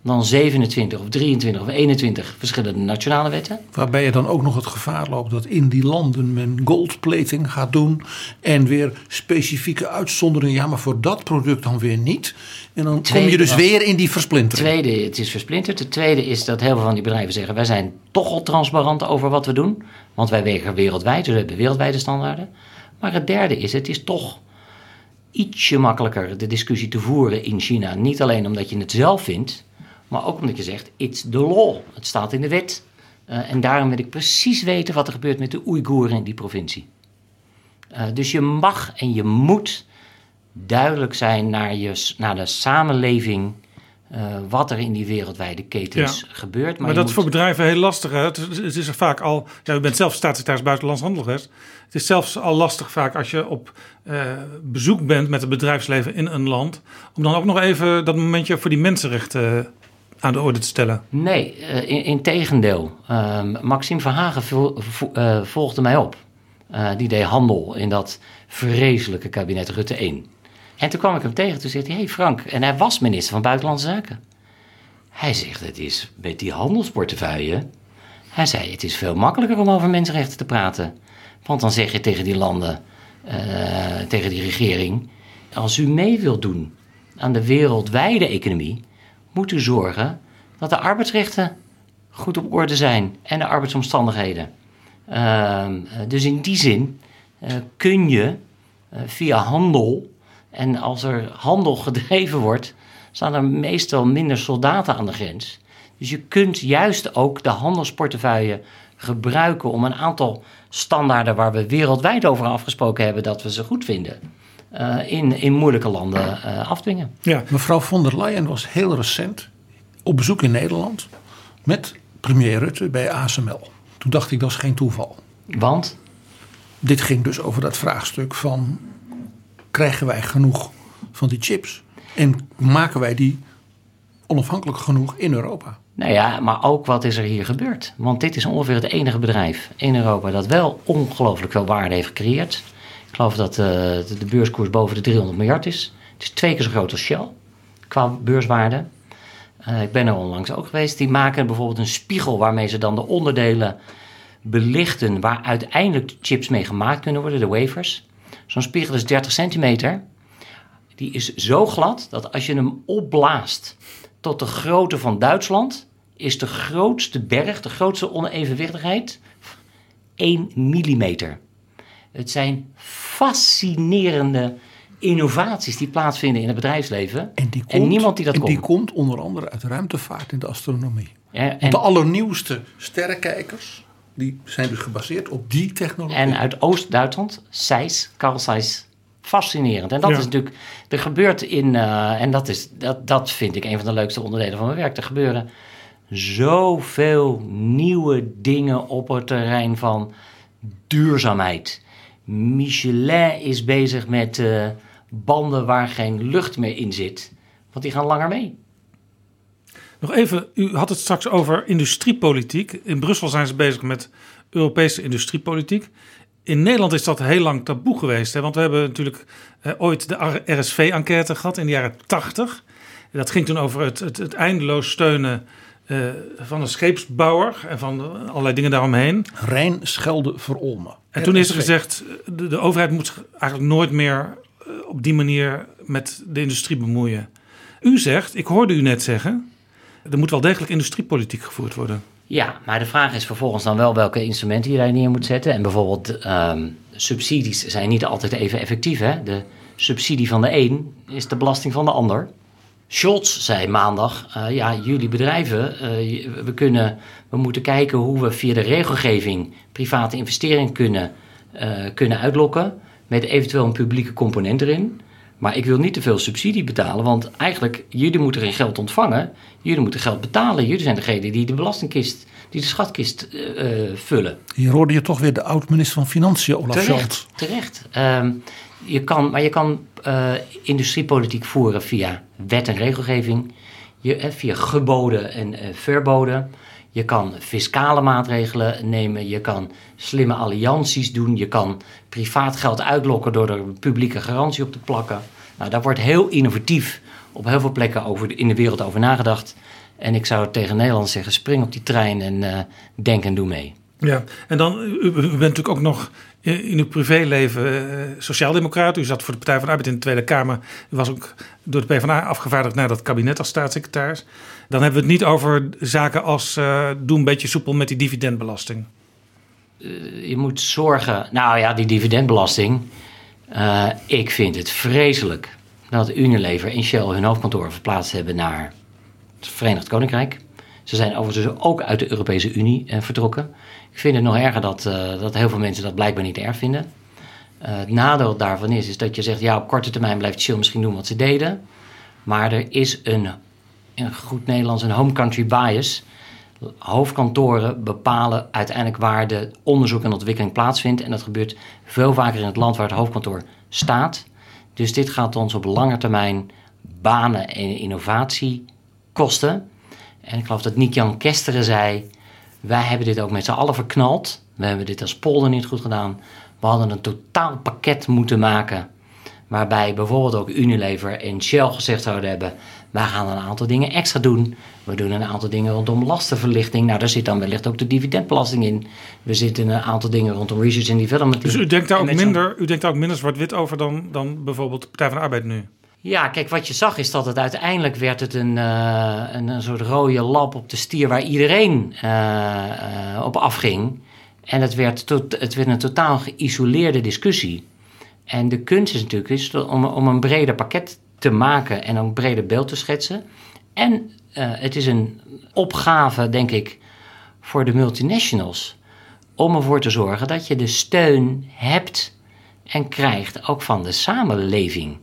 dan 27 of 23 of 21 verschillende nationale wetten. Waarbij je dan ook nog het gevaar loopt dat in die landen men goldplating gaat doen en weer specifieke uitzonderingen. Ja, maar voor dat product dan weer niet. En dan kom je dus weer in die versplintering. Tweede, het is versplinterd. Het tweede is dat heel veel van die bedrijven zeggen: wij zijn toch al transparant over wat we doen, want wij wegen wereldwijd, dus we hebben wereldwijde standaarden. Maar het derde is: het is toch ietsje makkelijker de discussie te voeren in China. Niet alleen omdat je het zelf vindt maar ook omdat je zegt, it's the law. Het staat in de wet. Uh, en daarom wil ik precies weten wat er gebeurt met de Oeigoeren in die provincie. Uh, dus je mag en je moet duidelijk zijn naar, je, naar de samenleving. Uh, wat er in die wereldwijde ketens ja. gebeurt. Maar, maar dat is voor bedrijven heel lastig. Hè? Het, het, is er vaak al. Ja, u bent zelf staatssecretaris Buitenlands Handel geweest. Het is zelfs al lastig vaak als je op bezoek bent met het bedrijfsleven in een land. om dan ook nog even dat momentje voor die mensenrechten aan de orde te stellen? Nee, uh, in, tegendeel. Uh, Maxime Verhagen vo, uh, volgde mij op. Uh, die deed handel in dat vreselijke kabinet Rutte 1. En toen kwam ik hem tegen. Toen zei hij, hey Frank. En hij was minister van Buitenlandse Zaken. Hij zegt, het is met die handelsportefeuille... Hij zei, het is veel makkelijker om over mensenrechten te praten. Want dan zeg je tegen die landen, tegen die regering... als u mee wilt doen aan de wereldwijde economie moeten zorgen dat de arbeidsrechten goed op orde zijn en de arbeidsomstandigheden. Uh, dus in die zin uh, kun je uh, via handel, en als er handel [laughs] gedreven wordt, staan er meestal minder soldaten aan de grens. Dus je kunt juist ook de handelsportefeuille gebruiken om een aantal standaarden waar we wereldwijd over afgesproken hebben dat we ze goed vinden in, in moeilijke landen uh, afdwingen. Ja. Mevrouw von der Leyen was heel recent op bezoek in Nederland met premier Rutte bij ASML. Toen dacht ik dat is geen toeval. Want? Dit ging dus over dat vraagstuk van krijgen wij genoeg van die chips en maken wij die onafhankelijk genoeg in Europa? Nou ja, maar ook wat is er hier gebeurd? Want dit is ongeveer het enige bedrijf in Europa dat wel ongelooflijk veel waarde heeft gecreëerd. Ik geloof dat uh, de beurskoers boven de 300 miljard is. Het is twee keer zo groot als Shell qua beurswaarde. Uh, ik ben er onlangs ook geweest. Die maken bijvoorbeeld een spiegel waarmee ze dan de onderdelen belichten waar uiteindelijk de chips mee gemaakt kunnen worden, de wafers. Zo'n spiegel is 30 centimeter. Die is zo glad dat als je hem opblaast tot de grootte van Duitsland, is de grootste berg, de grootste onevenwichtigheid, 1 millimeter. Het zijn fascinerende innovaties die plaatsvinden in het bedrijfsleven. En, die komt, en niemand die dat en komt. die komt onder andere uit ruimtevaart en de astronomie. Ja, en, de allernieuwste sterrenkijkers die zijn dus gebaseerd op die technologie. En uit Oost-Duitsland, Zeiss, Carl Zeiss. Fascinerend. En dat is natuurlijk, er gebeurt in, uh, en dat, is, dat, dat vind ik een van de leukste onderdelen van mijn werk. Er gebeuren zoveel nieuwe dingen op het terrein van duurzaamheid. Michelin is bezig met uh, banden waar geen lucht meer in zit, want die gaan langer mee. Nog even, u had het straks over industriepolitiek. In Brussel zijn ze bezig met Europese industriepolitiek. In Nederland is dat heel lang taboe geweest. Hè? Want we hebben natuurlijk eh, ooit de RSV-enquête gehad in de jaren 80. Dat ging toen over het, het eindeloos steunen eh, van een scheepsbouwer en van allerlei dingen daaromheen. Rijn, Schelde, Verolmen. En toen is er gezegd, de, de overheid moet zich eigenlijk nooit meer eh, op die manier met de industrie bemoeien. U zegt, ik hoorde u net zeggen, er moet wel degelijk industriepolitiek gevoerd worden. Ja, maar de vraag is vervolgens dan wel welke instrumenten je daar neer moet zetten. En bijvoorbeeld ehm, subsidies zijn niet altijd even effectief. Hè? De subsidie van de een is de belasting van de ander. Scholz zei maandag, eh, ja, jullie bedrijven, eh, we, kunnen, we moeten kijken hoe we via de regelgeving private investeringen kunnen, eh, kunnen uitlokken. Met eventueel een publieke component erin. Maar ik wil niet te veel subsidie betalen, want eigenlijk, jullie moeten geen geld ontvangen. Jullie moeten geld betalen. Jullie zijn degene die de belastingkist, die de schatkist vullen. Hier hoorde je toch weer de oud-minister van Financiën, Olaf Scholz. Terecht, terecht. Je kan, maar je kan eh, industriepolitiek voeren via wet en regelgeving, je, eh, via geboden en eh, verboden. Je kan fiscale maatregelen nemen, je kan slimme allianties doen, je kan privaat geld uitlokken door er publieke garantie op te plakken. Nou, daar wordt heel innovatief op heel veel plekken over in de wereld over nagedacht. En ik zou tegen Nederland zeggen, spring op die trein en denk en doe mee. Ja, en dan, u bent natuurlijk ook nog in in uw privéleven eh, sociaaldemocraat. U zat voor de Partij van de Arbeid in de Tweede Kamer. U was ook door de PvdA afgevaardigd naar dat kabinet als staatssecretaris. Dan hebben we het niet over zaken als eh, doe een beetje soepel met die dividendbelasting. je moet zorgen. Nou ja, die dividendbelasting. eh, ik vind het vreselijk dat Unilever en Shell hun hoofdkantoor verplaatst hebben naar het Verenigd Koninkrijk. Ze zijn overigens ook uit de Europese Unie eh, vertrokken. Ik vind het nog erger dat, eh, dat heel veel mensen dat blijkbaar niet erg vinden. Eh, het nadeel daarvan is, is dat je zegt, ja, op korte termijn blijft Shell misschien doen wat ze deden. Maar er is een, in goed Nederlands, een home country bias. Hoofdkantoren bepalen uiteindelijk waar de onderzoek en ontwikkeling plaatsvindt. En dat gebeurt veel vaker in het land waar het hoofdkantoor staat. Dus dit gaat ons op lange termijn banen en innovatie kosten. En ik geloof dat Nick-Jan Kesteren zei... wij hebben dit ook met z'n allen verknald. We hebben dit als polder niet goed gedaan. We hadden een totaal pakket moeten maken... waarbij bijvoorbeeld ook Unilever en Shell gezegd zouden hebben... wij gaan een aantal dingen extra doen. We doen een aantal dingen rondom lastenverlichting. Nou, daar zit dan wellicht ook de dividendbelasting in. We zitten een aantal dingen rondom research and development Dus u denkt daar ook minder, u denkt daar ook minder zwart-wit over dan, dan bijvoorbeeld de Partij van de Arbeid nu. Ja, kijk, wat je zag is dat het uiteindelijk werd het een, eh, een, een soort rode lap op de stier waar iedereen eh, eh, op afging. En het werd, tot, het werd een totaal geïsoleerde discussie. En de kunst is natuurlijk is om, om een breder pakket te maken en een breder beeld te schetsen. En het is een opgave, denk ik, voor de multinationals om ervoor te zorgen dat je de steun hebt en krijgt ook van de samenleving.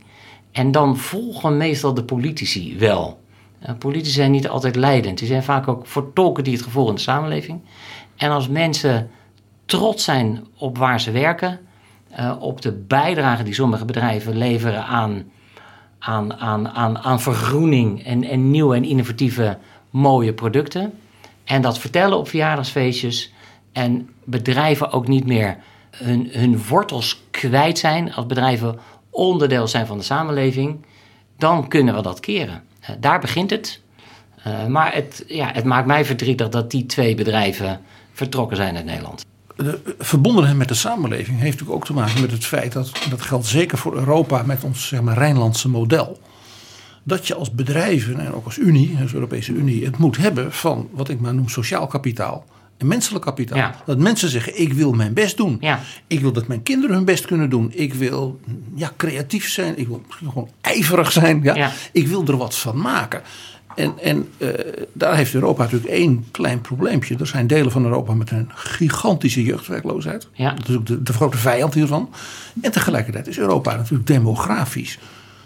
En dan volgen meestal de politici wel. Eh, politici zijn niet altijd leidend. Die zijn vaak ook vertolken die het gevoel in de samenleving. En als mensen trots zijn op waar ze werken, eh, op de bijdrage die sommige bedrijven leveren aan, aan, aan, aan, aan vergroening en, en nieuwe en innovatieve mooie producten. En dat vertellen op verjaardagsfeestjes. En bedrijven ook niet meer hun, hun wortels kwijt zijn. Als bedrijven onderdeel zijn van de samenleving. Dan kunnen we dat keren. Eh, daar begint het. Eh, maar het, ja, het maakt mij verdrietig dat die twee bedrijven vertrokken zijn uit Nederland. De verbondenheid met de samenleving heeft natuurlijk ook te maken met het feit dat, dat geldt zeker voor Europa met ons zeg maar, Rijnlandse model, dat je als bedrijven en ook als Unie, als Europese Unie, het moet hebben van wat ik maar noem sociaal kapitaal en menselijk kapitaal. Ja. Dat mensen zeggen, ik wil mijn best doen. Ja. Ik wil dat mijn kinderen hun best kunnen doen. Ik wil ja, creatief zijn. Ik wil misschien gewoon ijverig zijn. Ja. Ja. Ik wil er wat van maken. En, en eh, daar heeft Europa natuurlijk één klein probleempje. Er zijn delen van Europa met een gigantische jeugdwerkloosheid. Ja. Dat is ook de, de grote vijand hiervan. En tegelijkertijd is Europa natuurlijk demografisch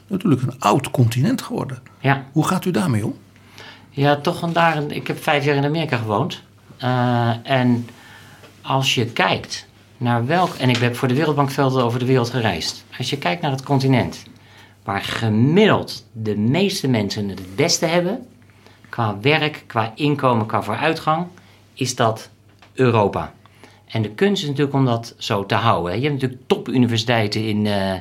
natuurlijk een oud continent geworden. Ja. Hoe gaat u daarmee om? Ja, toch vandaar. Ik heb vijf jaar in Amerika gewoond. Eh, en als je kijkt naar welk. En ik heb voor de Wereldbank veel over de wereld gereisd. Als je kijkt naar het continent. waar gemiddeld de meeste mensen het beste hebben. qua werk, qua inkomen, qua vooruitgang. is dat Europa. En de kunst is natuurlijk om dat zo te houden. Je hebt natuurlijk topuniversiteiten in, eh,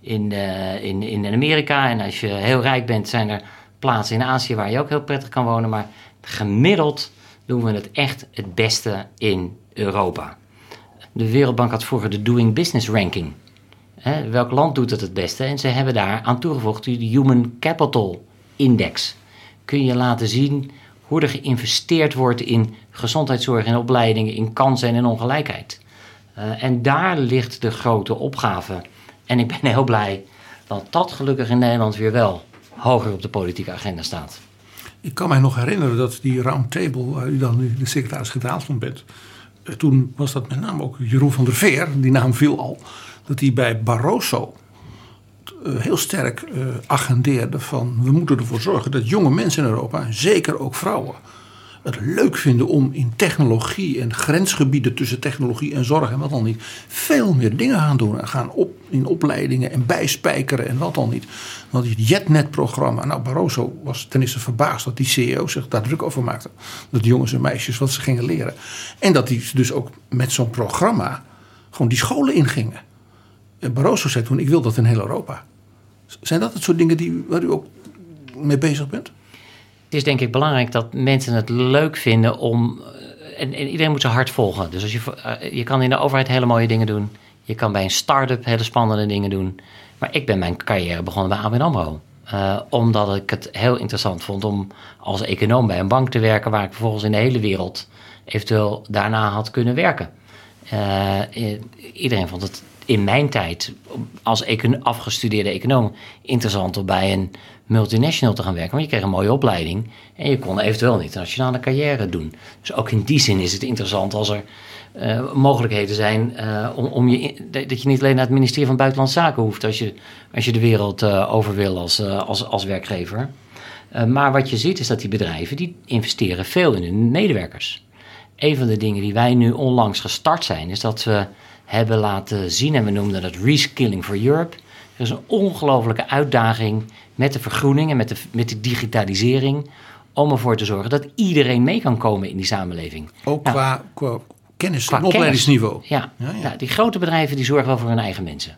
in, eh, in, in Amerika. En als je heel rijk bent, zijn er plaatsen in Azië waar je ook heel prettig kan wonen. Maar Gemiddeld doen we het echt het beste in Europa. De Wereldbank had vroeger de Doing Business Ranking. Welk land doet het het beste? En ze hebben daar aan toegevoegd de Human Capital Index. Kun je laten zien hoe er geïnvesteerd wordt in gezondheidszorg en opleidingen, in kansen en in ongelijkheid. Uh, en daar ligt de grote opgave. En ik ben heel blij dat dat gelukkig in Nederland weer wel hoger op de politieke agenda staat. Ik kan mij nog herinneren dat die roundtable, waar u dan nu de secretaris-generaal van bent. eh, Toen was dat met name ook Jeroen van der Veer, die naam viel al. Dat hij bij Barroso eh, heel sterk eh, agendeerde van we moeten ervoor zorgen dat jonge mensen in Europa, zeker ook vrouwen, het leuk vinden om in technologie en grensgebieden tussen technologie en zorg en wat dan niet, veel meer dingen gaan doen. En gaan op, in opleidingen en bijspijkeren en wat dan niet. Want het JetNet-programma, nou Barroso was ten eerste verbaasd dat die CEO zich daar druk over maakte. Dat jongens en meisjes wat ze gingen leren. En dat die dus ook met zo'n programma gewoon die scholen ingingen. En Barroso zei toen, ik wil dat in heel Europa. Zijn dat het soort dingen die, waar u ook mee bezig bent? Het is denk ik belangrijk dat mensen het leuk vinden om. eh, En, en iedereen moet zijn hart volgen. Dus als je, eh, je kan in de overheid hele mooie dingen doen. Je kan bij een start-up hele spannende dingen doen. Maar ik ben mijn carrière begonnen bij ABN AMRO. Eh, omdat ik het heel interessant vond om als econoom bij een bank te werken... waar ik vervolgens in de hele wereld eventueel daarna had kunnen werken. Iedereen vond het in mijn tijd als econ- afgestudeerde econoom interessant om bij een multinational te gaan werken. Want je kreeg een mooie opleiding en je kon eventueel een internationale carrière doen. Dus ook in die zin is het interessant als er eh, mogelijkheden zijn eh, om, om je, dat je niet alleen naar het ministerie van Buitenlandse Zaken hoeft als je, als je de wereld eh, over wil als, als, als werkgever. Maar wat je ziet is dat die bedrijven die investeren veel in hun medewerkers. Een van de dingen die wij nu onlangs gestart zijn, is dat we hebben laten zien, en we noemden dat Reskilling for Europe. Er is een ongelofelijke uitdaging met de vergroening en met de, met de digitalisering. Om ervoor te zorgen dat iedereen mee kan komen in die samenleving. Ook Nou, qua, qua kennis qua en opleidingsniveau. kennis. Ja, Ja, ja. Nou, die grote bedrijven die zorgen wel voor hun eigen mensen.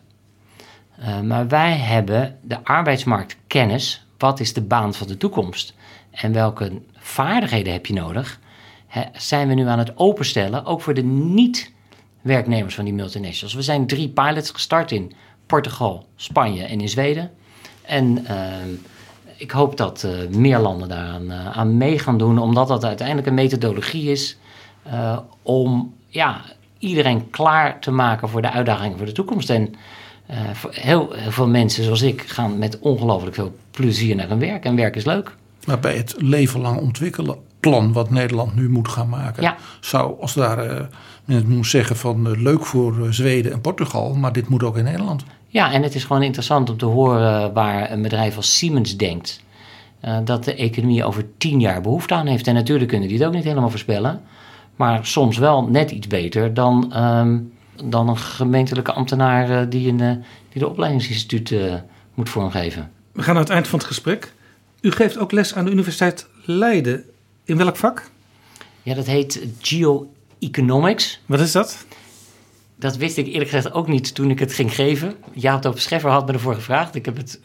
Eh, maar wij hebben de arbeidsmarktkennis. Wat is de baan van de toekomst? En welke vaardigheden heb je nodig? Hè, zijn we nu aan het openstellen, ook voor de niet-werknemers van die multinationals. We zijn drie pilots gestart in Portugal, Spanje en in Zweden. En ehm, ik hoop dat eh, meer landen daaraan eh, aan mee gaan doen, omdat dat uiteindelijk een methodologie is eh, om ja, iedereen klaar te maken voor de uitdagingen voor de toekomst. En heel, heel veel mensen zoals ik gaan met ongelooflijk veel plezier naar hun werk. En werk is leuk. Maar bij het leven lang ontwikkelen plan wat Nederland nu moet gaan maken, Ja. zou als daar eh, men moet zeggen van eh, leuk voor eh, Zweden en Portugal, maar dit moet ook in Nederland. Ja, en het is gewoon interessant om te horen waar een bedrijf als Siemens denkt. eh, dat de economie over tien jaar behoefte aan heeft. En natuurlijk kunnen die het ook niet helemaal voorspellen. Maar soms wel net iets beter dan, ehm, dan een gemeentelijke ambtenaar eh, die, een, eh, die de opleidingsinstituut eh, moet vormgeven. We gaan naar het eind van het gesprek. U geeft ook les aan de Universiteit Leiden. In welk vak? Ja, dat heet Geoeconomics. Wat is dat? Dat wist ik eerlijk gezegd ook niet toen ik het ging geven. Jaap Scheffer had me ervoor gevraagd. Ik heb het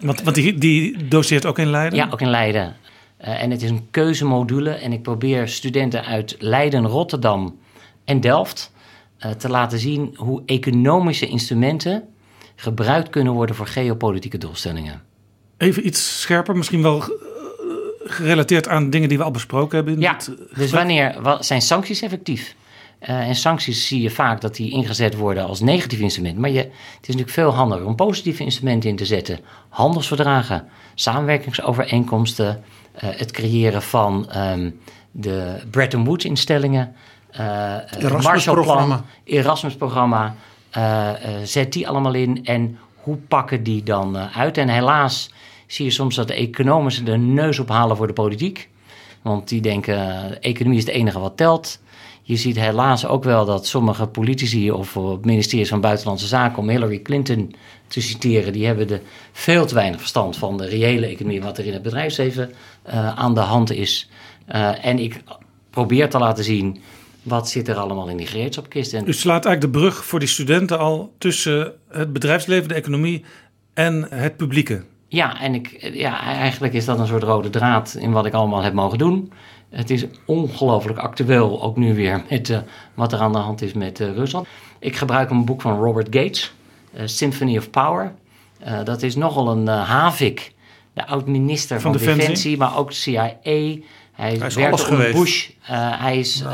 Want, want die, die doseert ook in Leiden? Ja, ook in Leiden. Eh, en het is een keuzemodule. En ik probeer studenten uit Leiden, Rotterdam en Delft eh, te laten zien hoe economische instrumenten gebruikt kunnen worden voor geopolitieke doelstellingen. Even iets scherper, misschien wel eh, gerelateerd aan dingen die we al besproken hebben. In Ja, dit, eh, dus wanneer wa- zijn sancties effectief? Eh, en sancties zie je vaak dat die ingezet worden als negatief instrument. Maar je, het is natuurlijk veel handiger om positieve instrumenten in te zetten. Handelsverdragen, samenwerkingsovereenkomsten, eh, het creëren van ehm, de Bretton Woods instellingen, eh, het Erasmus-programma. Marshallplan, Erasmus-programma. eh, eh, zet die allemaal in en hoe pakken die dan uit? En helaas zie je soms dat de economen de neus ophalen voor de politiek. Want die denken, eh, economie is het enige wat telt. Je ziet helaas ook wel dat sommige politici of op ministeries van Buitenlandse Zaken, om Hillary Clinton te citeren, die hebben de veel te weinig verstand van de reële economie, wat er in het bedrijfsleven eh, aan de hand is. Eh, en ik probeer te laten zien wat zit er allemaal in die gereedschapkist. U slaat eigenlijk de brug voor die studenten al tussen het bedrijfsleven, de economie en het publieke. Ja, en ik, ja, eigenlijk is dat een soort rode draad in wat ik allemaal heb mogen doen. Het is ongelooflijk actueel, ook nu weer, met uh, wat er aan de hand is met uh, Rusland. Ik gebruik een boek van Robert Gates, uh, Symphony of Power. dat is nogal een havik, de oud-minister van, van Defensie, maar ook CIA. Hij, hij werkte onder Bush. hij is...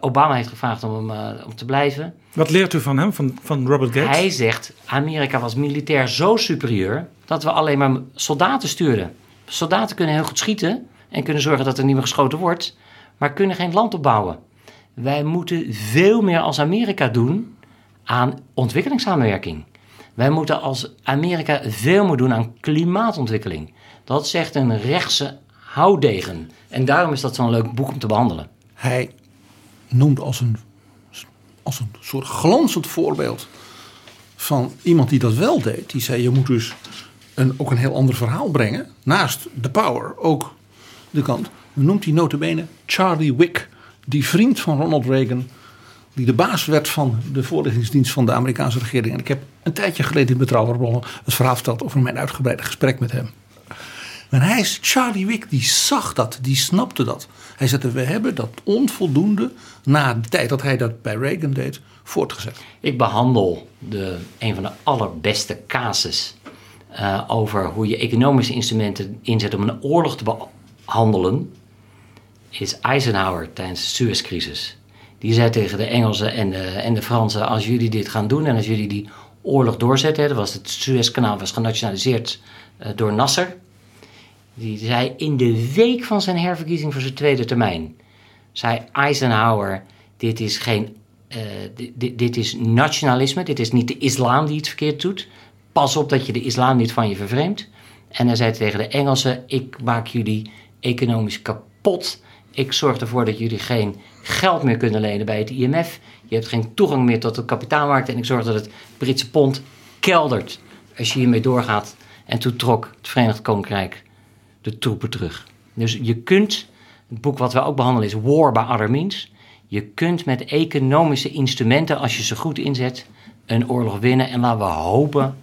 Obama heeft gevraagd om, hem, om te blijven. Wat leert u van hem, van, van Robert Gates? Hij zegt, Amerika was militair zo superieur... dat we alleen maar soldaten stuurden. Soldaten kunnen heel goed schieten en kunnen zorgen dat er niet meer geschoten wordt, maar kunnen geen land opbouwen. Wij moeten veel meer als Amerika doen aan ontwikkelingssamenwerking. Wij moeten als Amerika veel meer doen aan klimaatontwikkeling. Dat zegt een rechtse houdegen. En daarom is dat zo'n leuk boek om te behandelen. Hij noemt als een, als een soort glanzend voorbeeld van iemand die dat wel deed. Die zei: Je moet dus een, ook een heel ander verhaal brengen. Naast de power ook de kant. Noemt hij notabene Charlie Wick, die vriend van Ronald Reagan, die de baas werd van de voorlichtingsdienst van de Amerikaanse regering. En ik heb een tijdje geleden in Betrouwbare Bronnen het verhaal verteld over mijn uitgebreide gesprek met hem. En hij is Charlie Wick, die zag dat, die snapte dat. Hij zei: We hebben dat onvoldoende na de tijd dat hij dat bij Reagan deed, voortgezet. Ik behandel de, een van de allerbeste casus uh, over hoe je economische instrumenten inzet om een oorlog te handelen, is Eisenhower tijdens de Suezcrisis. Die zei tegen de Engelsen en de, en de Fransen: als jullie dit gaan doen en als jullie die oorlog doorzetten, was het Suezkanaal was genationaliseerd uh, door Nasser. Die zei in de week van zijn herverkiezing voor zijn tweede termijn, zei Eisenhower: dit is geen, uh, dit, dit is nationalisme, dit is niet de islam die het verkeerd doet. Pas op dat je de islam niet van je vervreemdt. En hij zei tegen de Engelsen: ik maak jullie economisch kapot. Ik zorg ervoor dat jullie geen geld meer kunnen lenen bij het IMF. Je hebt geen toegang meer tot de kapitaalmarkt. En ik zorg dat het Britse pond keldert als je hiermee doorgaat. En toen trok het Verenigd Koninkrijk de troepen terug. Dus je kunt, het boek wat we ook behandelen is War by Other Means. Je kunt met economische instrumenten, als je ze goed inzet, een oorlog winnen. En laten we hopen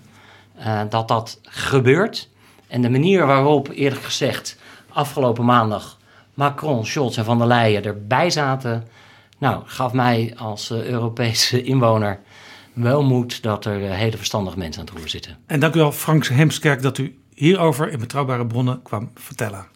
uh, dat dat gebeurt. En de manier waarop, eerlijk gezegd, afgelopen maandag Macron, Scholz en Van der Leyen erbij zaten, nou, gaf mij als uh, Europese [laughs] inwoner wel moed dat er uh, hele verstandige mensen aan het roer zitten. En dank u wel, Frank Hemskerk, dat u hierover in Betrouwbare Bronnen kwam vertellen.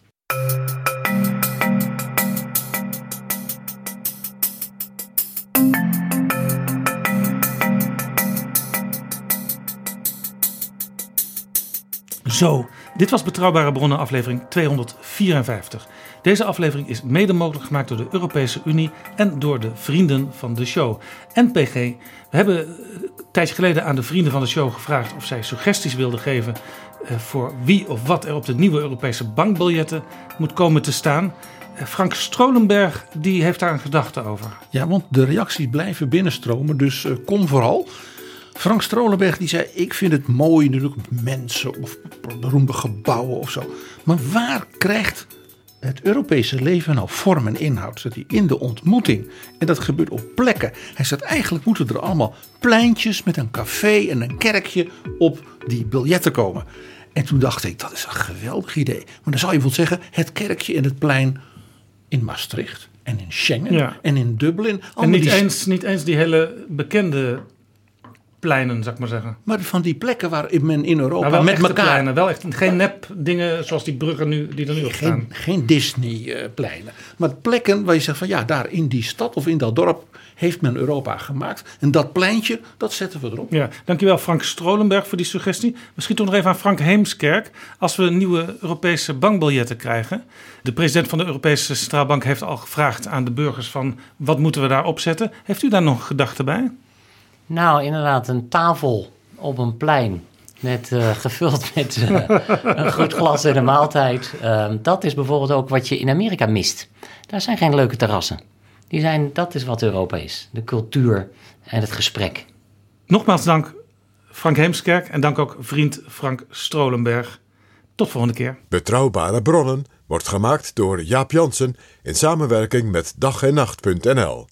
Zo, dit was Betrouwbare Bronnen aflevering 254. Deze aflevering is mede mogelijk gemaakt door de Europese Unie en door de vrienden van de show. NPG, we hebben een tijdje geleden aan de vrienden van de show gevraagd of zij suggesties wilden geven eh, voor wie of wat er op de nieuwe Europese bankbiljetten moet komen te staan. Eh, Frank Strolenberg die heeft daar een gedachte over. Ja, want de reacties blijven binnenstromen, dus eh, kom vooral. Frank Strolenberg die zei: Ik vind het mooi natuurlijk mensen of beroemde gebouwen of zo. Maar waar krijgt het Europese leven nou vorm en inhoud? Zit hij in de ontmoeting? En dat gebeurt op plekken. Hij zegt: Eigenlijk moeten er allemaal pleintjes met een café en een kerkje op die biljetten komen. En toen dacht ik: Dat is een geweldig idee. Maar dan zou je bijvoorbeeld zeggen: Het kerkje en het plein in Maastricht. En in Schengen en in Dublin. En niet, eens, niet eens die hele bekende pleinen, zou ik maar zeggen. Maar van die plekken waar men in Europa nou, met elkaar... Pleinen, wel echt geen nep dingen zoals die bruggen nu, die er nu op staan. Geen Disney-pleinen. Maar plekken waar je zegt van ja, daar in die stad of in dat dorp heeft men Europa gemaakt. En dat pleintje, dat zetten we erop. Ja, dankjewel Frank Strolenberg voor die suggestie. Misschien toch nog even aan Frank Heemskerk. Als we nieuwe Europese bankbiljetten krijgen. De president van de Europese Centraal Bank heeft al gevraagd aan de burgers van wat moeten we daar opzetten. Heeft u daar nog gedachten bij? Nou, inderdaad, een tafel op een plein. Met, uh, [laughs] gevuld met uh, een goed glas en een maaltijd. Uh, dat is bijvoorbeeld ook wat je in Amerika mist. Daar zijn geen leuke terrassen. Die zijn, dat is wat Europa is. De cultuur en het gesprek. Nogmaals dank Frank Heemskerk en dank ook vriend Frank Strolenberg. Tot volgende keer. Betrouwbare bronnen wordt gemaakt door Jaap Jansen in samenwerking met dag en nacht.nl.